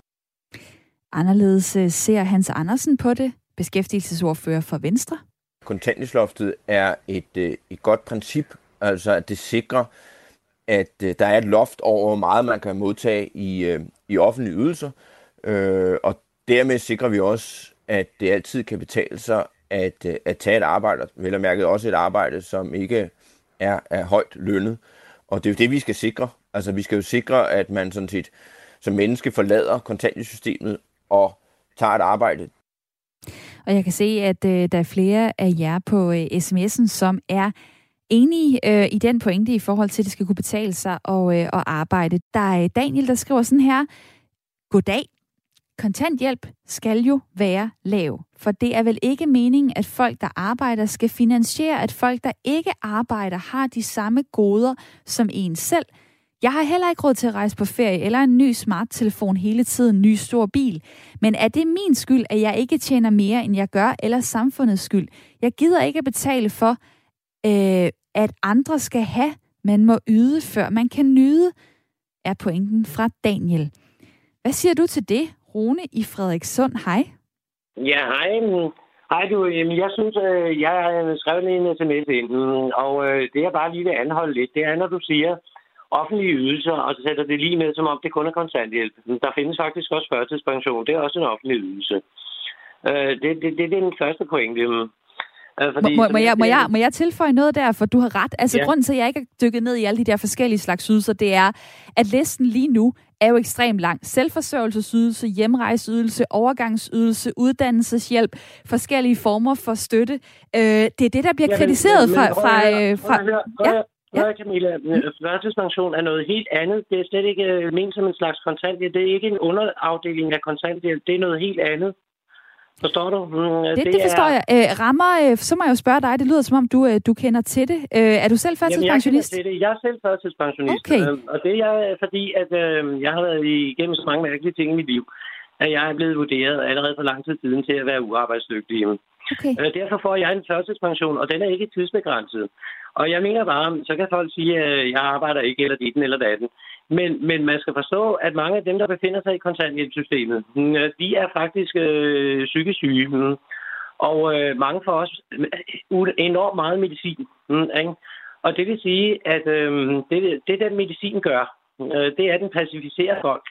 Anderledes øh, ser Hans Andersen på det, beskæftigelsesordfører for Venstre. Kontanthjælpsloftet er et, øh, et godt princip, altså at det sikrer, at øh, der er et loft over, hvor meget man kan modtage i, i offentlige ydelser, og dermed sikrer vi også, at det altid kan betale sig at, øh, at tage et arbejde, vel og mærket også et arbejde, som ikke er, er højt lønnet. Og det er jo det, vi skal sikre. Altså, vi skal jo sikre, at man sådan set som menneske forlader kontanthjælpssystemet og tager et arbejde. Og jeg kan se, at øh, der er flere af jer på øh, sms'en, som er enige øh, i den pointe i forhold til, at det skal kunne betale sig og, øh, at arbejde. Der er Daniel, der skriver sådan her. Goddag kontanthjælp skal jo være lav, for det er vel ikke meningen, at folk, der arbejder, skal finansiere, at folk, der ikke arbejder, har de samme goder som en selv. Jeg har heller ikke råd til at rejse på ferie eller en ny smarttelefon hele tiden, en ny stor bil. Men er det min skyld, at jeg ikke tjener mere, end jeg gør, eller samfundets skyld? Jeg gider ikke at betale for, øh, at andre skal have. Man må yde, før man kan nyde, er pointen fra Daniel. Hvad siger du til det, Rune i Frederikssund. Hej. Ja, hej. Hej du. Jamen, jeg synes, øh, jeg har skrevet en sms ind, mm, og øh, det jeg bare lige vil anholde lidt, det er, når du siger offentlige ydelser, og så sætter det lige med, som om det kun er kontanthjælp. Mm, der findes faktisk også førtidspension. Det er også en offentlig ydelse. Øh, det, det, det, det er den første pointe. Mm. Fordi, må, må, jeg, må, jeg, må jeg tilføje noget der, for du har ret. Altså, ja. grunden til, at jeg ikke er dykket ned i alle de der forskellige slags ydelser, det er, at listen lige nu er jo ekstremt lang. Selvforsørgelsesydelse, hjemrejseydelse, overgangsydelse, uddannelseshjælp, forskellige former for støtte. Øh, det er det, der bliver kritiseret men, fra... fra, øh, fra, fra ja. Ja. Camilla, førtidspension er noget helt andet. Det er slet ikke øh, ment som en slags kontanthjælp. Det er ikke en underafdeling af kontanthjælp. Det er noget helt andet. Forstår du? Mm, det, det, det forstår er... jeg. Æ, rammer, øh, så må jeg jo spørge dig, det lyder som om, du, øh, du kender til det. Æ, er du selv førtidspensionist? Jamen, jeg, det. jeg er selv førtidspensionist. Okay. Øh, og det er jeg, fordi, at øh, jeg har været igennem så mange mærkelige ting i mit liv, at jeg er blevet vurderet allerede for lang tid siden til at være uarbejdsdygtig. Okay. Æ, derfor får jeg en førtidspension, og den er ikke tidsbegrænset. Og jeg mener bare, så kan folk sige, at jeg arbejder ikke, eller dit eller datten. Men, men man skal forstå, at mange af dem, der befinder sig i kontanthjælpssystemet, mm, øh, de er faktisk øh, psykisk syge. Mm. Og øh, mange får også øh, enormt meget medicin. Mm, ikke? Og det vil sige, at øh, det, det, den medicin gør, mm, øh, det er, at den pacificerer folk.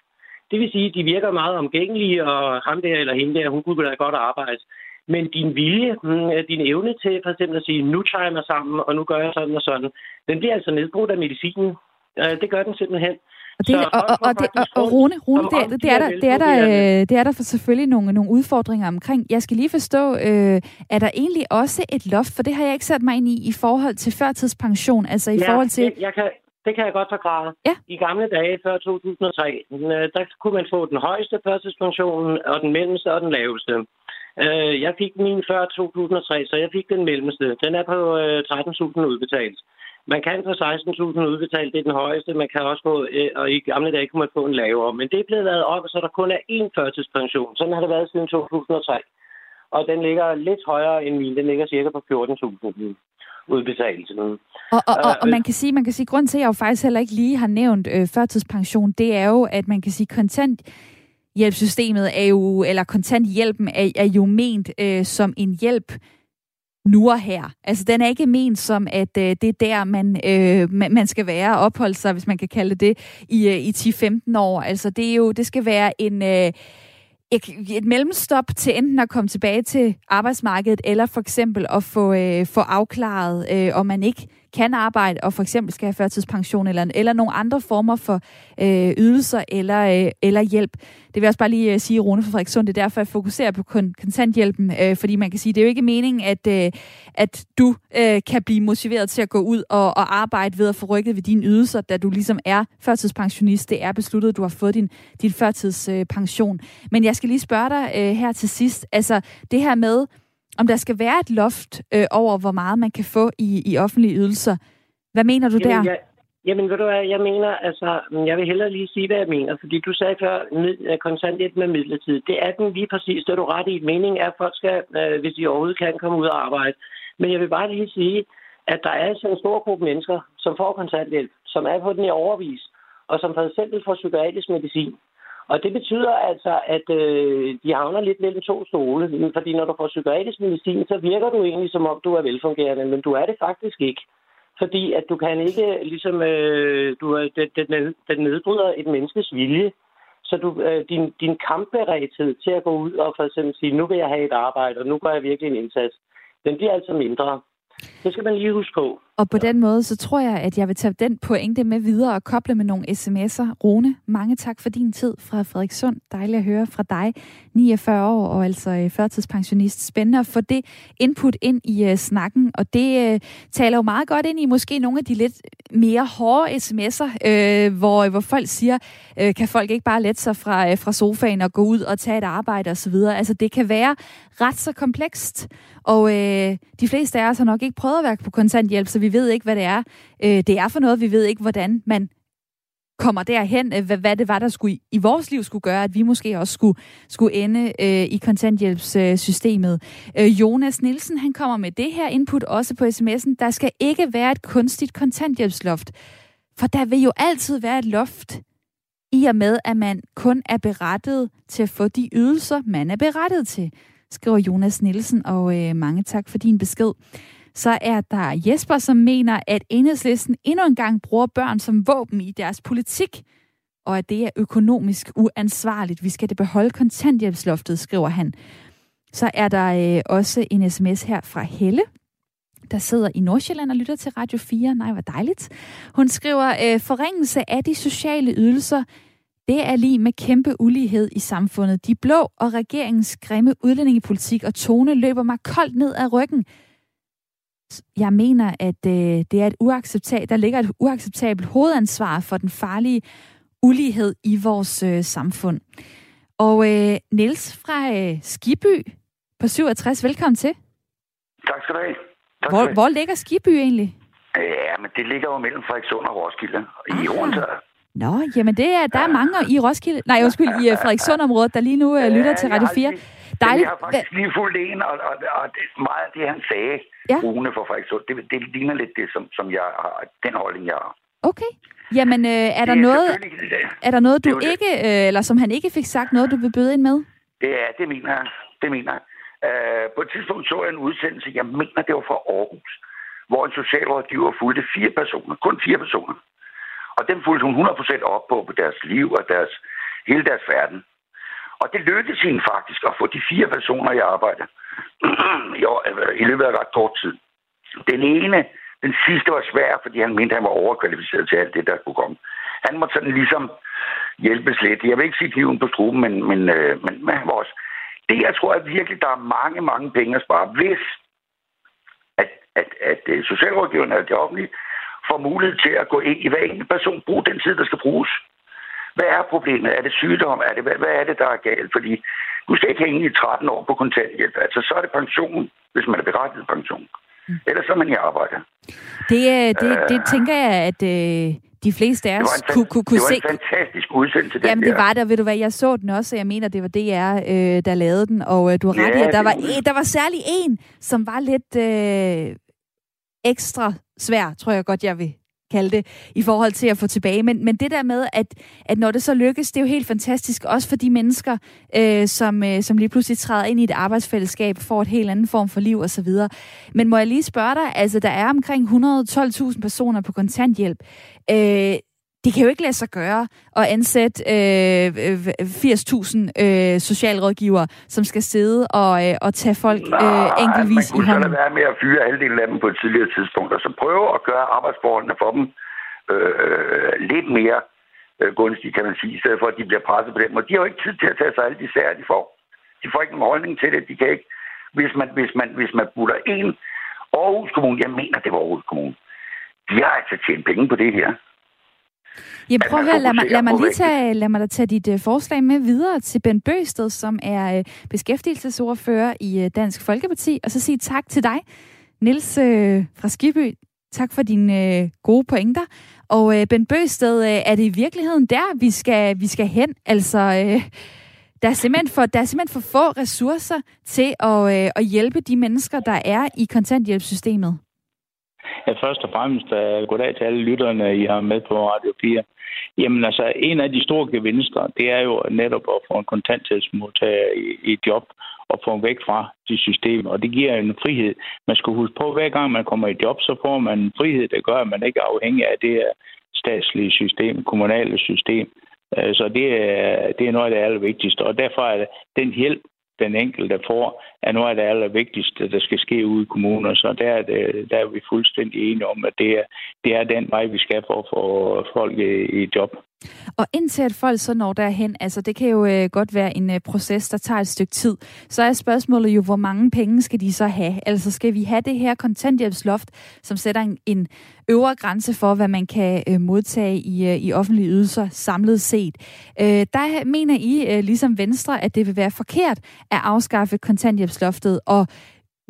Det vil sige, at de virker meget omgængelige, og ham der eller hende der, hun kunne da godt arbejde. Men din vilje, mm, øh, din evne til for eksempel at sige, nu tager jeg mig sammen, og nu gør jeg sådan og sådan, den bliver altså nedbrudt af medicinen. Øh, det gør den simpelthen. Og, det, og, og, og, det, og, og Rune, Rune det, det, er der, det, er der, øh, det er der for selvfølgelig nogle, nogle udfordringer omkring. Jeg skal lige forstå, øh, er der egentlig også et loft, for det har jeg ikke sat mig ind i, i forhold til førtidspension, altså i ja, forhold til... Det, jeg kan, det kan jeg godt forklare. Ja. I gamle dage, før 2003, øh, der kunne man få den højeste førtidspension, og den mellemste og den laveste. Jeg fik min før 2003, så jeg fik den mellemste. Den er på 13.000 udbetalt. Man kan få 16.000 udbetalt, det er den højeste. Man kan også få, øh, og i gamle dage kunne man få en lavere. Men det er blevet lavet op, så der kun er én førtidspension. Sådan har det været siden 2003. Og den ligger lidt højere end min. Den ligger cirka på 14.000. udbetalt. Og, og, og, og man kan sige, man kan sige, grund til, at jeg jo faktisk heller ikke lige har nævnt øh, førtidspension, det er jo, at man kan sige, kontant hjælpsystemet er jo, eller kontanthjælpen er, er jo ment øh, som en hjælp nu og her. Altså, den er ikke ment som, at øh, det er der, man, øh, man skal være og opholde sig, hvis man kan kalde det, i, øh, i 10-15 år. Altså, det er jo, det skal være en... Øh, et, et mellemstop til enten at komme tilbage til arbejdsmarkedet, eller for eksempel at få, øh, få afklaret, øh, om man ikke kan arbejde og for eksempel skal have førtidspension eller, eller nogle andre former for øh, ydelser eller, øh, eller hjælp. Det vil jeg også bare lige øh, sige, Rune fra Frederikssund, det er derfor, jeg fokuserer på kontanthjælpen, øh, fordi man kan sige, det er jo ikke meningen, at, øh, at du øh, kan blive motiveret til at gå ud og, og arbejde ved at få rykket ved dine ydelser, da du ligesom er førtidspensionist. Det er besluttet, at du har fået din, din førtidspension. Men jeg skal lige spørge dig øh, her til sidst, altså det her med, om der skal være et loft øh, over, hvor meget man kan få i, i offentlige ydelser. Hvad mener du jamen, der? Jeg, jamen, ved du hvad, jeg mener, altså, jeg vil hellere lige sige, hvad jeg mener, fordi du sagde før, at kontanthjælp med midlertid. Det er den lige præcis, det er du ret i. Meningen er, at folk skal, øh, hvis de overhovedet kan, komme ud og arbejde. Men jeg vil bare lige sige, at der er sådan en stor gruppe mennesker, som får kontanthjælp, som er på den i overvis, og som for eksempel får psykiatrisk medicin. Og det betyder altså, at øh, de havner lidt mellem to stole. Fordi når du får psykiatrisk medicin, så virker du egentlig som om, du er velfungerende, men du er det faktisk ikke. Fordi at du kan ikke, ligesom, øh, du den, den, den nedbryder et menneskes vilje. Så du, øh, din, din kampberedthed til at gå ud og for eksempel sige, nu vil jeg have et arbejde, og nu gør jeg virkelig en indsats, den bliver altså mindre. Det skal man lige huske på. Og på ja. den måde, så tror jeg, at jeg vil tage den pointe med videre og koble med nogle sms'er. Rune, mange tak for din tid fra Frederikssund. Dejligt at høre fra dig. 49 år og altså øh, førtidspensionist. Spændende at få det input ind i uh, snakken, og det uh, taler jo meget godt ind i måske nogle af de lidt mere hårde sms'er, uh, hvor, hvor folk siger, uh, kan folk ikke bare lette sig fra, uh, fra sofaen og gå ud og tage et arbejde osv. Altså det kan være ret så komplekst, og øh, de fleste af os har nok ikke prøvet at være på kontanthjælp, så vi vi ved ikke, hvad det er. Øh, det er for noget, vi ved ikke, hvordan man kommer derhen, øh, hvad, hvad det var, der skulle i, i vores liv skulle gøre, at vi måske også skulle, skulle ende øh, i kontanthjælpssystemet. Øh, Jonas Nielsen, han kommer med det her input også på sms'en. Der skal ikke være et kunstigt kontanthjælpsloft, for der vil jo altid være et loft i og med, at man kun er berettet til at få de ydelser, man er berettet til, skriver Jonas Nielsen, og øh, mange tak for din besked. Så er der Jesper, som mener, at enhedslisten endnu engang bruger børn som våben i deres politik, og at det er økonomisk uansvarligt. Vi skal det beholde kontanthjælpsloftet, skriver han. Så er der øh, også en sms her fra Helle, der sidder i Nordsjælland og lytter til Radio 4. Nej, hvor dejligt. Hun skriver, øh, forringelse af de sociale ydelser, det er lige med kæmpe ulighed i samfundet. De blå og regeringens grimme udlændingepolitik og tone løber mig koldt ned ad ryggen. Jeg mener, at øh, det er et uacceptabelt, der ligger et uacceptabelt hovedansvar for den farlige ulighed i vores øh, samfund. Og øh, Niels fra øh, Skiby på 67, velkommen til. Tak skal du have. Tak hvor, hvor ligger Skiby egentlig? Ja, men det ligger jo mellem Frederikssund og Roskilde i ah. Nå, jamen det er, der er mange i Roskilde, nej, undskyld, i uh, Frederikssund-området, der lige nu uh, lytter til Radio 4. Dejligt. Jeg har faktisk lige fulgt en, og, og, og det, meget af det, han sagde, ja. Rune for Frederikssund, det, det ligner lidt det, som, som jeg har, den holdning, jeg har. Okay. Jamen, øh, er, der er noget, er der noget, du ikke, øh, eller som han ikke fik sagt, noget, du vil byde ind med? Det er, det mener jeg. Det mener jeg. Uh, på et tidspunkt så jeg en udsendelse, jeg mener, det var fra Aarhus, hvor en socialrådgiver fulgte fire personer, kun fire personer. Og dem fulgte hun 100% op på, på deres liv og deres, hele deres verden. Og det lykkedes hende faktisk at få de fire personer i arbejde (clears throat) øh, i løbet af ret kort tid. Den ene, den sidste var svær, fordi han mente, at han var overkvalificeret til alt det, der kunne komme. Han måtte sådan ligesom hjælpes lidt. Jeg vil ikke sige kniven på struben, men, men, øh, men, men han var også... Det, jeg tror at virkelig, der er mange, mange penge at spare, hvis at, at, at, at socialrådgiverne og det offentlige får mulighed til at gå ind i hver enkelt person, bruge den tid, der skal bruges. Hvad er problemet? Er det sygdom? Er det, hvad, hvad er det, der er galt? Fordi du skal ikke hænge i 13 år på kontanthjælp. Altså, så er det pension, hvis man er berettiget pension. Mm. Ellers så er man i arbejde. Det, det, det øh, tænker jeg, at øh, de fleste af os kunne, kunne, kunne se. Det var en fantastisk udsendelse, Jamen, det var der. Ved du hvad, jeg så den også, og jeg mener, det var DR, øh, der lavede den. Og øh, du har ret ja, i, at der var, en, der var særlig en, som var lidt... Øh, ekstra svær, tror jeg godt, jeg vil kalde det, i forhold til at få tilbage. Men, men det der med, at, at når det så lykkes, det er jo helt fantastisk, også for de mennesker, øh, som, øh, som lige pludselig træder ind i et arbejdsfællesskab, får et helt anden form for liv osv. Men må jeg lige spørge dig, altså der er omkring 112.000 personer på kontanthjælp. Øh, det kan jo ikke lade sig gøre at ansætte øh, 80.000 øh, socialrådgivere, som skal sidde og, øh, og tage folk øh, enkeltvis i hånden. man kunne være med at fyre halvdelen af dem på et tidligere tidspunkt, og så prøve at gøre arbejdsforholdene for dem øh, lidt mere øh, gunstige, kan man sige, i stedet for, at de bliver presset på dem. Og de har jo ikke tid til at tage sig alle de sager, de får. De får ikke nogen holdning til det. De kan ikke, hvis man, hvis man, hvis man putter en Aarhus Kommune, jeg mener, det var Aarhus Kommune, de har altså tjent penge på det her. Ja, prøv at høre, lad mig, lad mig lige tage, lad mig da tage dit uh, forslag med videre til Ben Bøsted, som er uh, beskæftigelsesordfører i uh, Dansk Folkeparti, og så sige tak til dig, Nils uh, fra Skiby. Tak for dine uh, gode pointer. Og uh, Ben Bøsted, uh, er det i virkeligheden der, vi skal, vi skal hen? Altså, uh, der er, simpelthen for, der er simpelthen for få ressourcer til at, uh, at hjælpe de mennesker, der er i kontanthjælpssystemet. Ja, først og fremmest uh, goddag til alle lytterne, I har med på Radio 4. Jamen altså, en af de store gevinster, det er jo netop at få en kontanthjælpsmodtager i, i job og få væk fra de systemer. Og det giver en frihed. Man skal huske på, at hver gang man kommer i job, så får man en frihed, der gør, at man ikke er afhængig af det her statslige system, kommunale system. Øh, så det er, det er noget af det allervigtigste. Og derfor er den hjælp, den enkelte får, er noget af det allervigtigste, der skal ske ude i kommuner. Så der er, det, der er vi fuldstændig enige om, at det er, det er den vej, vi skal for at få folk i, i job. Og indtil at folk så når derhen, altså det kan jo øh, godt være en øh, proces, der tager et stykke tid, så er spørgsmålet jo, hvor mange penge skal de så have? Altså skal vi have det her kontanthjælpsloft, som sætter en, en øvre grænse for, hvad man kan øh, modtage i, øh, i offentlige ydelser samlet set. Øh, der mener I, øh, ligesom Venstre, at det vil være forkert at afskaffe kontanthjælpsloftet, og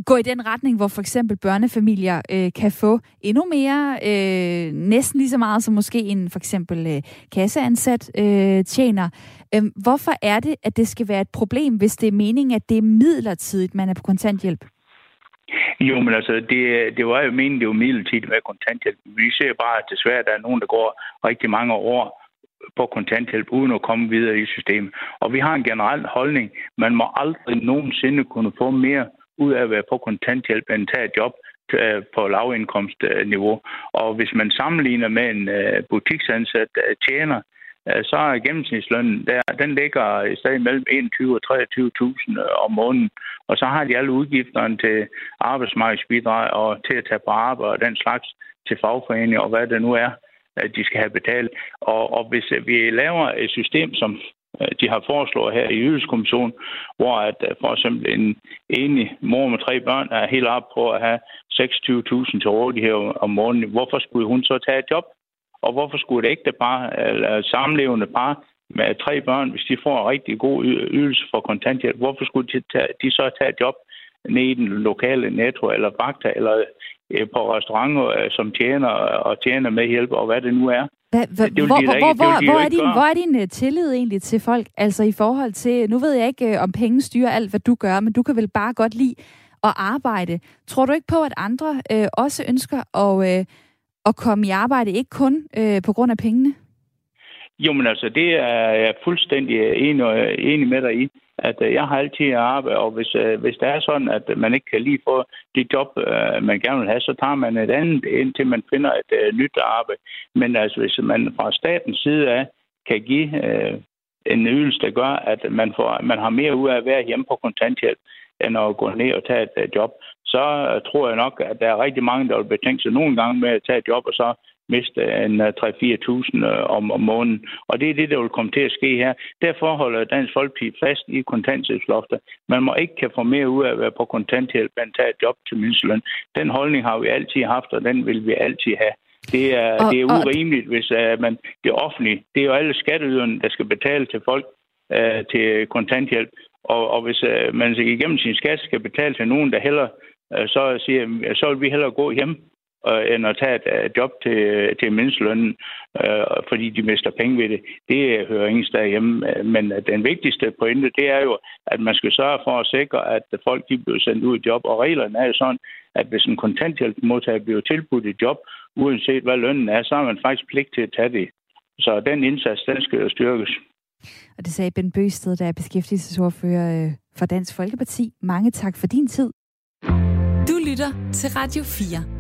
gå i den retning, hvor for eksempel børnefamilier øh, kan få endnu mere, øh, næsten lige så meget som måske en for eksempel øh, kasseansat øh, tjener. Øh, hvorfor er det, at det skal være et problem, hvis det er meningen, at det er midlertidigt, man er på kontanthjælp? Jo, men altså, det, det var jo meningen, det var midlertidigt med kontanthjælp. Vi ser bare, at desværre der er nogen, der går rigtig mange år på kontanthjælp, uden at komme videre i systemet. Og vi har en generel holdning. Man må aldrig nogensinde kunne få mere ud af at være på kontanthjælp end tage et job øh, på lavindkomstniveau. Og hvis man sammenligner med en øh, butiksansat tjener, øh, så er gennemsnitslønnen, der, den ligger i stedet mellem 21 og 23.000 om måneden. Og så har de alle udgifterne til arbejdsmarkedsbidrag og til at tage på arbejde og den slags til fagforeninger og hvad det nu er, de skal have betalt. Og, og hvis øh, vi laver et system, som øh, de har foreslået her i Ydelseskommissionen, hvor at øh, for eksempel en enig mor med tre børn er helt op på at have 26.000 til rådighed om måneden. Hvorfor skulle hun så tage et job? Og hvorfor skulle det ægte par, eller samlevende par med tre børn, hvis de får en rigtig god ydelse for kontanthjælp, hvorfor skulle de, tage, de så tage et job nede i den lokale netto eller Fakta eller på restauranter som tjener og tjener med hjælp og hvad det nu er? Hva, hva, hvor, hvor, hvor, hvor, hvor, er din, hvor er din uh, tillid egentlig til folk? Altså i forhold til, nu ved jeg ikke, uh, om penge styrer alt, hvad du gør, men du kan vel bare godt lide at arbejde. Tror du ikke på, at andre uh, også ønsker at, uh, at komme i arbejde, ikke kun uh, på grund af pengene? Jo, men altså, det er jeg fuldstændig enig, enig med dig i at øh, jeg har altid arbejde, og hvis, øh, hvis det er sådan, at man ikke kan lige få det job, øh, man gerne vil have, så tager man et andet, indtil man finder et nyt arbejde. Men altså, hvis man fra statens side af kan give en ydelse, der gør, at man, får, man har mere ud af at være hjemme på kontanthjælp, end at gå ned og tage et job, så tror jeg nok, at der er rigtig mange, der vil betænke sig nogle gange med at tage et job, og så miste en 3-4.000 øh, om, om måneden. Og det er det, der vil komme til at ske her. Derfor holder Dansk Folkeparti fast i kontanthjælpsloftet. Man må ikke kan få mere ud af at være på kontanthjælp, end tage et job til mindsteløn. Den holdning har vi altid haft, og den vil vi altid have. Det er, og, det er urimeligt, hvis uh, man, det offentlige, det er jo alle skatteyderne, der skal betale til folk uh, til kontanthjælp. Og, og hvis uh, man igennem sin skat skal betale til nogen, der heller uh, så siger, så vil vi hellere gå hjem øh, end at tage et øh, job til, til mindstlønnen, øh, fordi de mister penge ved det. Det hører ingen sted hjemme. Men den vigtigste pointe, det er jo, at man skal sørge for at sikre, at folk de bliver sendt ud i job. Og reglerne er jo sådan, at hvis en kontanthjælpsmodtager bliver tilbudt et job, uanset hvad lønnen er, så har man faktisk pligt til at tage det. Så den indsats, den skal jo styrkes. Og det sagde Ben Bøsted, der er beskæftigelsesordfører for Dansk Folkeparti. Mange tak for din tid. Du lytter til Radio 4.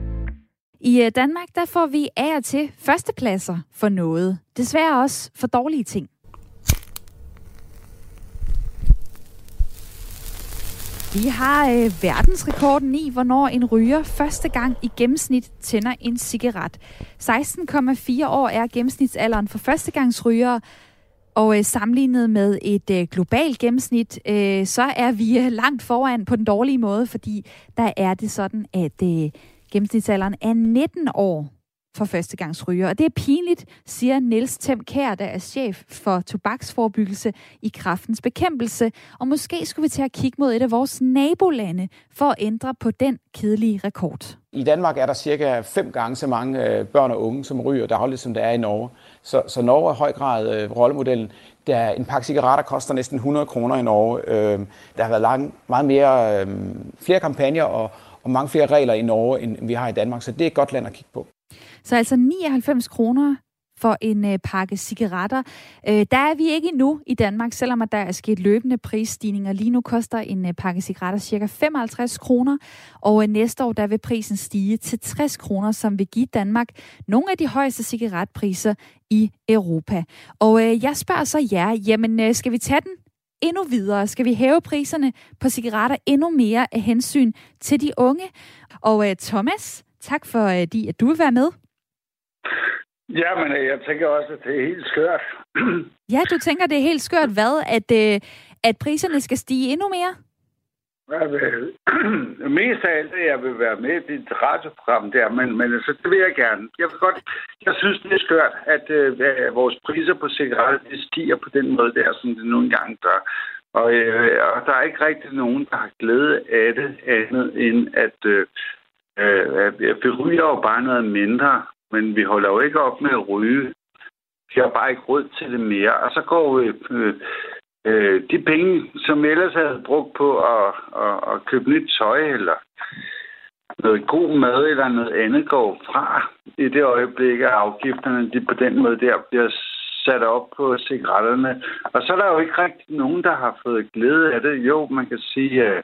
I øh, Danmark der får vi af og til førstepladser for noget. Desværre også for dårlige ting. Vi har øh, verdensrekorden i, hvornår en ryger første gang i gennemsnit tænder en cigaret. 16,4 år er gennemsnitsalderen for førstegangsrygere, og øh, sammenlignet med et øh, globalt gennemsnit, øh, så er vi øh, langt foran på den dårlige måde, fordi der er det sådan, at øh, Gennemsnitsalderen er 19 år for førstegangsryger. Og det er pinligt, siger Niels Tem Kær, der er chef for tobaksforbyggelse i kraftens bekæmpelse. Og måske skulle vi til at kigge mod et af vores nabolande for at ændre på den kedelige rekord. I Danmark er der cirka fem gange så mange øh, børn og unge, som ryger dagligt, som der er i Norge. Så, så Norge er i høj grad øh, rollemodellen. Der en pakke cigaretter koster næsten 100 kroner i Norge. Øh, der har været lang, meget mere, øh, flere kampagner og, og mange flere regler i Norge, end vi har i Danmark. Så det er et godt land at kigge på. Så altså 99 kroner for en øh, pakke cigaretter. Øh, der er vi ikke endnu i Danmark, selvom at der er sket løbende prisstigninger. Lige nu koster en øh, pakke cigaretter ca. 55 kroner, og øh, næste år der vil prisen stige til 60 kroner, som vil give Danmark nogle af de højeste cigaretpriser i Europa. Og øh, jeg spørger så jer, jamen øh, skal vi tage den endnu videre? Skal vi hæve priserne på cigaretter endnu mere af hensyn til de unge? Og uh, Thomas, tak for, uh, at du vil være med. Ja, men øh, jeg tænker også, at det er helt skørt. (clears throat) ja, du tænker, det er helt skørt hvad? At, uh, at priserne skal stige endnu mere? Jeg vil, (clears throat) mest af alt, at jeg vil være med i dit radioprogram der, men, men altså, det vil jeg gerne. Jeg vil godt, jeg synes, det er skørt, at øh, vores priser på cigaretter de stiger på den måde der, som det nogle gange gør. Og, øh, og der er ikke rigtig nogen, der har glæde af det, andet end at øh, øh, vi ryger jo bare noget mindre, men vi holder jo ikke op med at ryge. Vi har bare ikke råd til det mere. Og så går vi... Øh, de penge, som ellers havde brugt på at, at, at købe nyt tøj eller noget god mad eller noget andet går fra i det øjeblik, at afgifterne de på den måde der bliver sat op på cigaretterne. Og så er der jo ikke rigtig nogen, der har fået glæde af det. Jo, man kan sige, øh,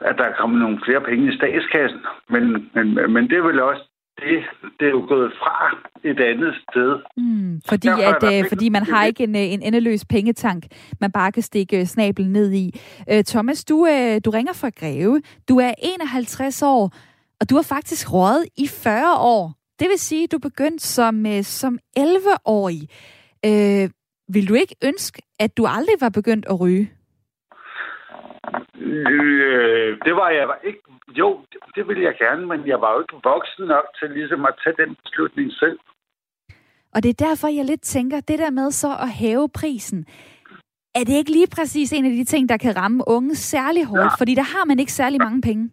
at der er kommet nogle flere penge i statskassen, men, men, men det er vel også det, det er jo gået fra et andet sted. Mm, fordi, at, øh, fordi man har ikke en, øh, en endeløs pengetank, man bare kan stikke øh, snablen ned i. Øh, Thomas, du, øh, du ringer fra Greve. Du er 51 år, og du har faktisk rådet i 40 år. Det vil sige, at du begyndte som, øh, som 11-årig. Øh, vil du ikke ønske, at du aldrig var begyndt at ryge? Øh, det var jeg ikke. Jo, det, det ville jeg gerne, men jeg var jo ikke voksen nok til ligesom at tage den beslutning selv. Og det er derfor, jeg lidt tænker, det der med så at hæve prisen, er det ikke lige præcis en af de ting, der kan ramme unge særlig hårdt? Ja. Fordi der har man ikke særlig mange penge.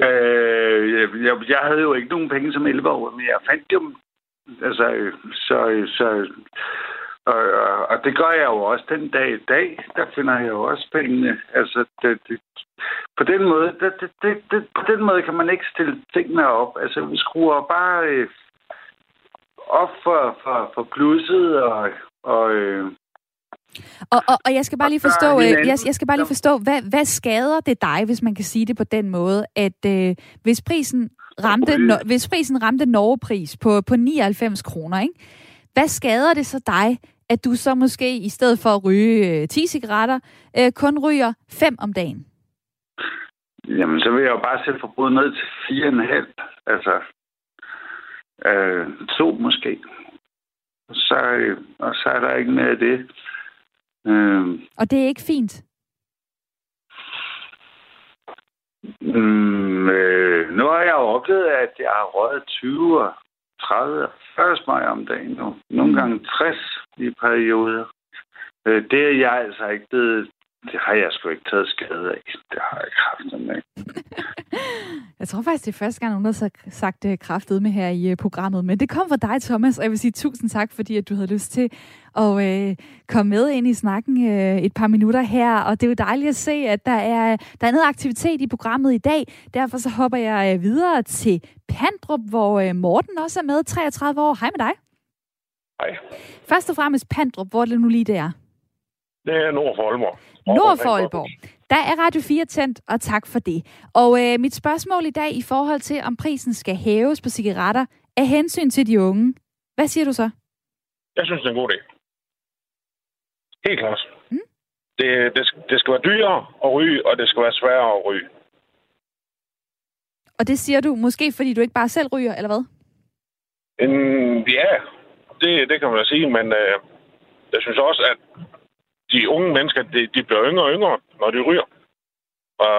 Øh, jeg, jeg havde jo ikke nogen penge som 11 år, men jeg fandt dem. Altså, så, så og, og, og det gør jeg jo også den dag i dag. Der finder jeg jo også pengene. Altså, det, det, på den måde, det, det, det, det, på den måde kan man ikke stille tingene op. Altså, vi skruer bare øh, op for, for, for plusset og, og øh, og, og, og jeg skal bare lige forstå, øh, jeg, jeg skal bare lige forstå, hvad, hvad skader det dig, hvis man kan sige det på den måde, at øh, hvis prisen ramte, no, hvis prisen ramte Norgepris på, på 99 kroner, ikke? hvad skader det så dig, at du så måske i stedet for at ryge 10 øh, cigaretter, øh, kun ryger 5 om dagen? Jamen, så vil jeg jo bare sætte forbruget ned til 4,5. Altså, øh, to måske. Så, øh, og så er der ikke mere af det. Øh, og det er ikke fint? Mm, øh, nu har jeg jo oplevet, at jeg har røget 20 og 30 og 40 smøger om dagen nu. Nogle gange 60 i perioder. Øh, det er jeg altså ikke blevet det har jeg sgu ikke taget skade af. Det har jeg ikke haft med. (laughs) Jeg tror faktisk, det er første gang, nogen har sagt det kraftet med her i programmet. Men det kom fra dig, Thomas, og jeg vil sige tusind tak, fordi at du havde lyst til at øh, komme med ind i snakken øh, et par minutter her. Og det er jo dejligt at se, at der er, der er noget aktivitet i programmet i dag. Derfor så hopper jeg videre til Pandrup, hvor øh, Morten også er med, 33 år. Hej med dig. Hej. Først og fremmest Pandrup, hvor er det nu lige det er? Det er nord for Aalborg. Nord for Aalborg. Der er Radio 4 tændt, og tak for det. Og øh, mit spørgsmål i dag i forhold til, om prisen skal hæves på cigaretter, er hensyn til de unge. Hvad siger du så? Jeg synes, det er en god idé. Helt klart. Mm. Det, det, det skal være dyrere at ryge, og det skal være sværere at ryge. Og det siger du måske, fordi du ikke bare selv ryger, eller hvad? En, ja, det, det kan man sige, men øh, jeg synes også, at de unge mennesker, de, de bliver yngre og yngre, når de ryger. Og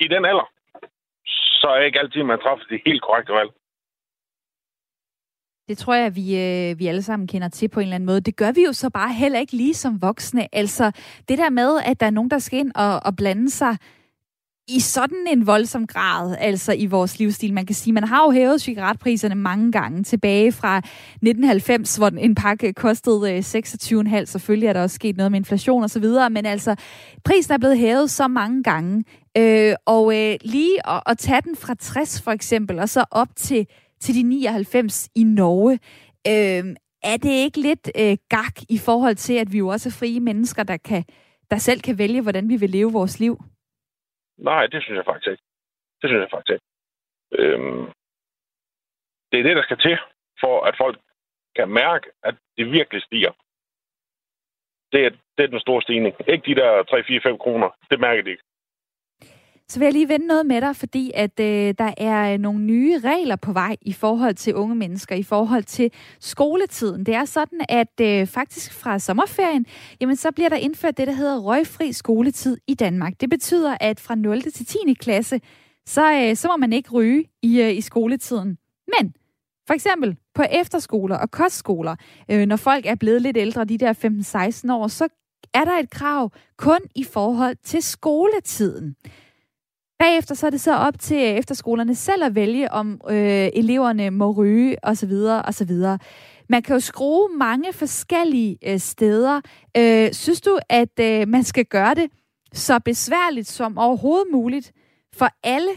i den alder, så er ikke altid, man træffer det helt korrekte valg. Det tror jeg, vi, øh, vi alle sammen kender til på en eller anden måde. Det gør vi jo så bare heller ikke lige som voksne. Altså, det der med, at der er nogen, der skal ind og, og blande sig i sådan en voldsom grad, altså i vores livsstil. Man kan sige, man har jo hævet cigaretpriserne mange gange tilbage fra 1990, hvor en pakke kostede øh, 26,5. Selvfølgelig er der også sket noget med inflation og så videre, men altså, prisen er blevet hævet så mange gange. Øh, og øh, lige at, at tage den fra 60 for eksempel, og så op til, til de 99 i Norge, øh, er det ikke lidt øh, gak i forhold til, at vi jo også er frie mennesker, der, kan, der selv kan vælge, hvordan vi vil leve vores liv? Nej, det synes jeg faktisk ikke. Det synes jeg faktisk ikke. Øhm, det er det, der skal til, for at folk kan mærke, at det virkelig stiger. Det er, det er den store stigning. Ikke de der 3-4-5 kroner. Det mærker de ikke. Så vil jeg lige vende noget med dig, fordi at øh, der er øh, nogle nye regler på vej i forhold til unge mennesker, i forhold til skoletiden. Det er sådan, at øh, faktisk fra sommerferien, jamen så bliver der indført det, der hedder røgfri skoletid i Danmark. Det betyder, at fra 0. til 10. klasse, så, øh, så må man ikke ryge i, øh, i skoletiden. Men for eksempel på efterskoler og kostskoler, øh, når folk er blevet lidt ældre, de der 15-16 år, så er der et krav kun i forhold til skoletiden. Bagefter så er det så op til efterskolerne selv at vælge, om øh, eleverne må ryge osv. osv. Man kan jo skrue mange forskellige øh, steder. Øh, synes du, at øh, man skal gøre det så besværligt som overhovedet muligt for alle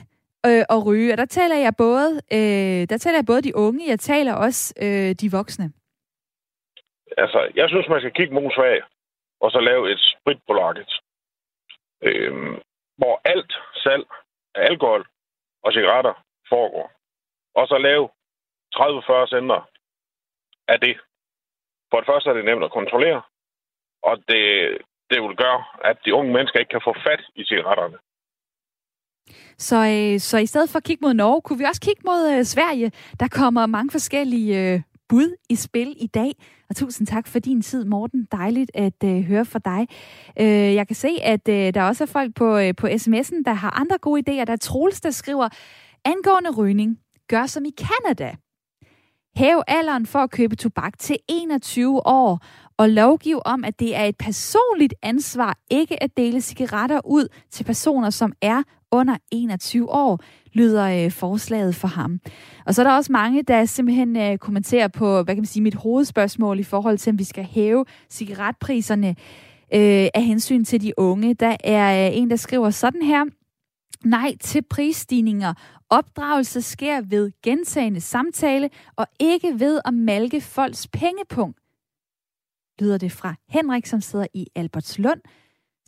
øh, at ryge? Og der taler jeg både, øh, der taler jeg både de unge, jeg taler også øh, de voksne. Altså, jeg synes, man skal kigge mod af, og så lave et spritbolaget. Øhm, hvor alt salg af alkohol og cigaretter foregår. Og så lave 30-40 center af det. For det første er det nemt at kontrollere, og det, det vil gøre, at de unge mennesker ikke kan få fat i cigaretterne. Så, øh, så i stedet for at kigge mod Norge, kunne vi også kigge mod øh, Sverige. Der kommer mange forskellige øh, bud i spil i dag. Og tusind tak for din tid, Morten. Dejligt at øh, høre fra dig. Øh, jeg kan se, at øh, der også er folk på, øh, på sms'en, der har andre gode idéer. Der er Troels, der skriver, angående rygning, gør som i Canada. Hæv alderen for at købe tobak til 21 år, og lovgiv om, at det er et personligt ansvar ikke at dele cigaretter ud til personer, som er under 21 år, lyder øh, forslaget for ham. Og så er der også mange, der simpelthen øh, kommenterer på, hvad kan man sige, mit hovedspørgsmål i forhold til, om vi skal hæve cigaretpriserne øh, af hensyn til de unge. Der er øh, en, der skriver sådan her. Nej til prisstigninger. Opdragelse sker ved gentagende samtale, og ikke ved at malke folks pengepunkt. Lyder det fra Henrik, som sidder i Albertslund.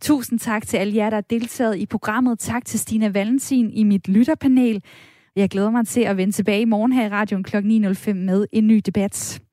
Tusind tak til alle jer, der har deltaget i programmet. Tak til Stina Valentin i mit lytterpanel. Jeg glæder mig til at vende tilbage i morgen her i radioen kl. 9.05 med en ny debat.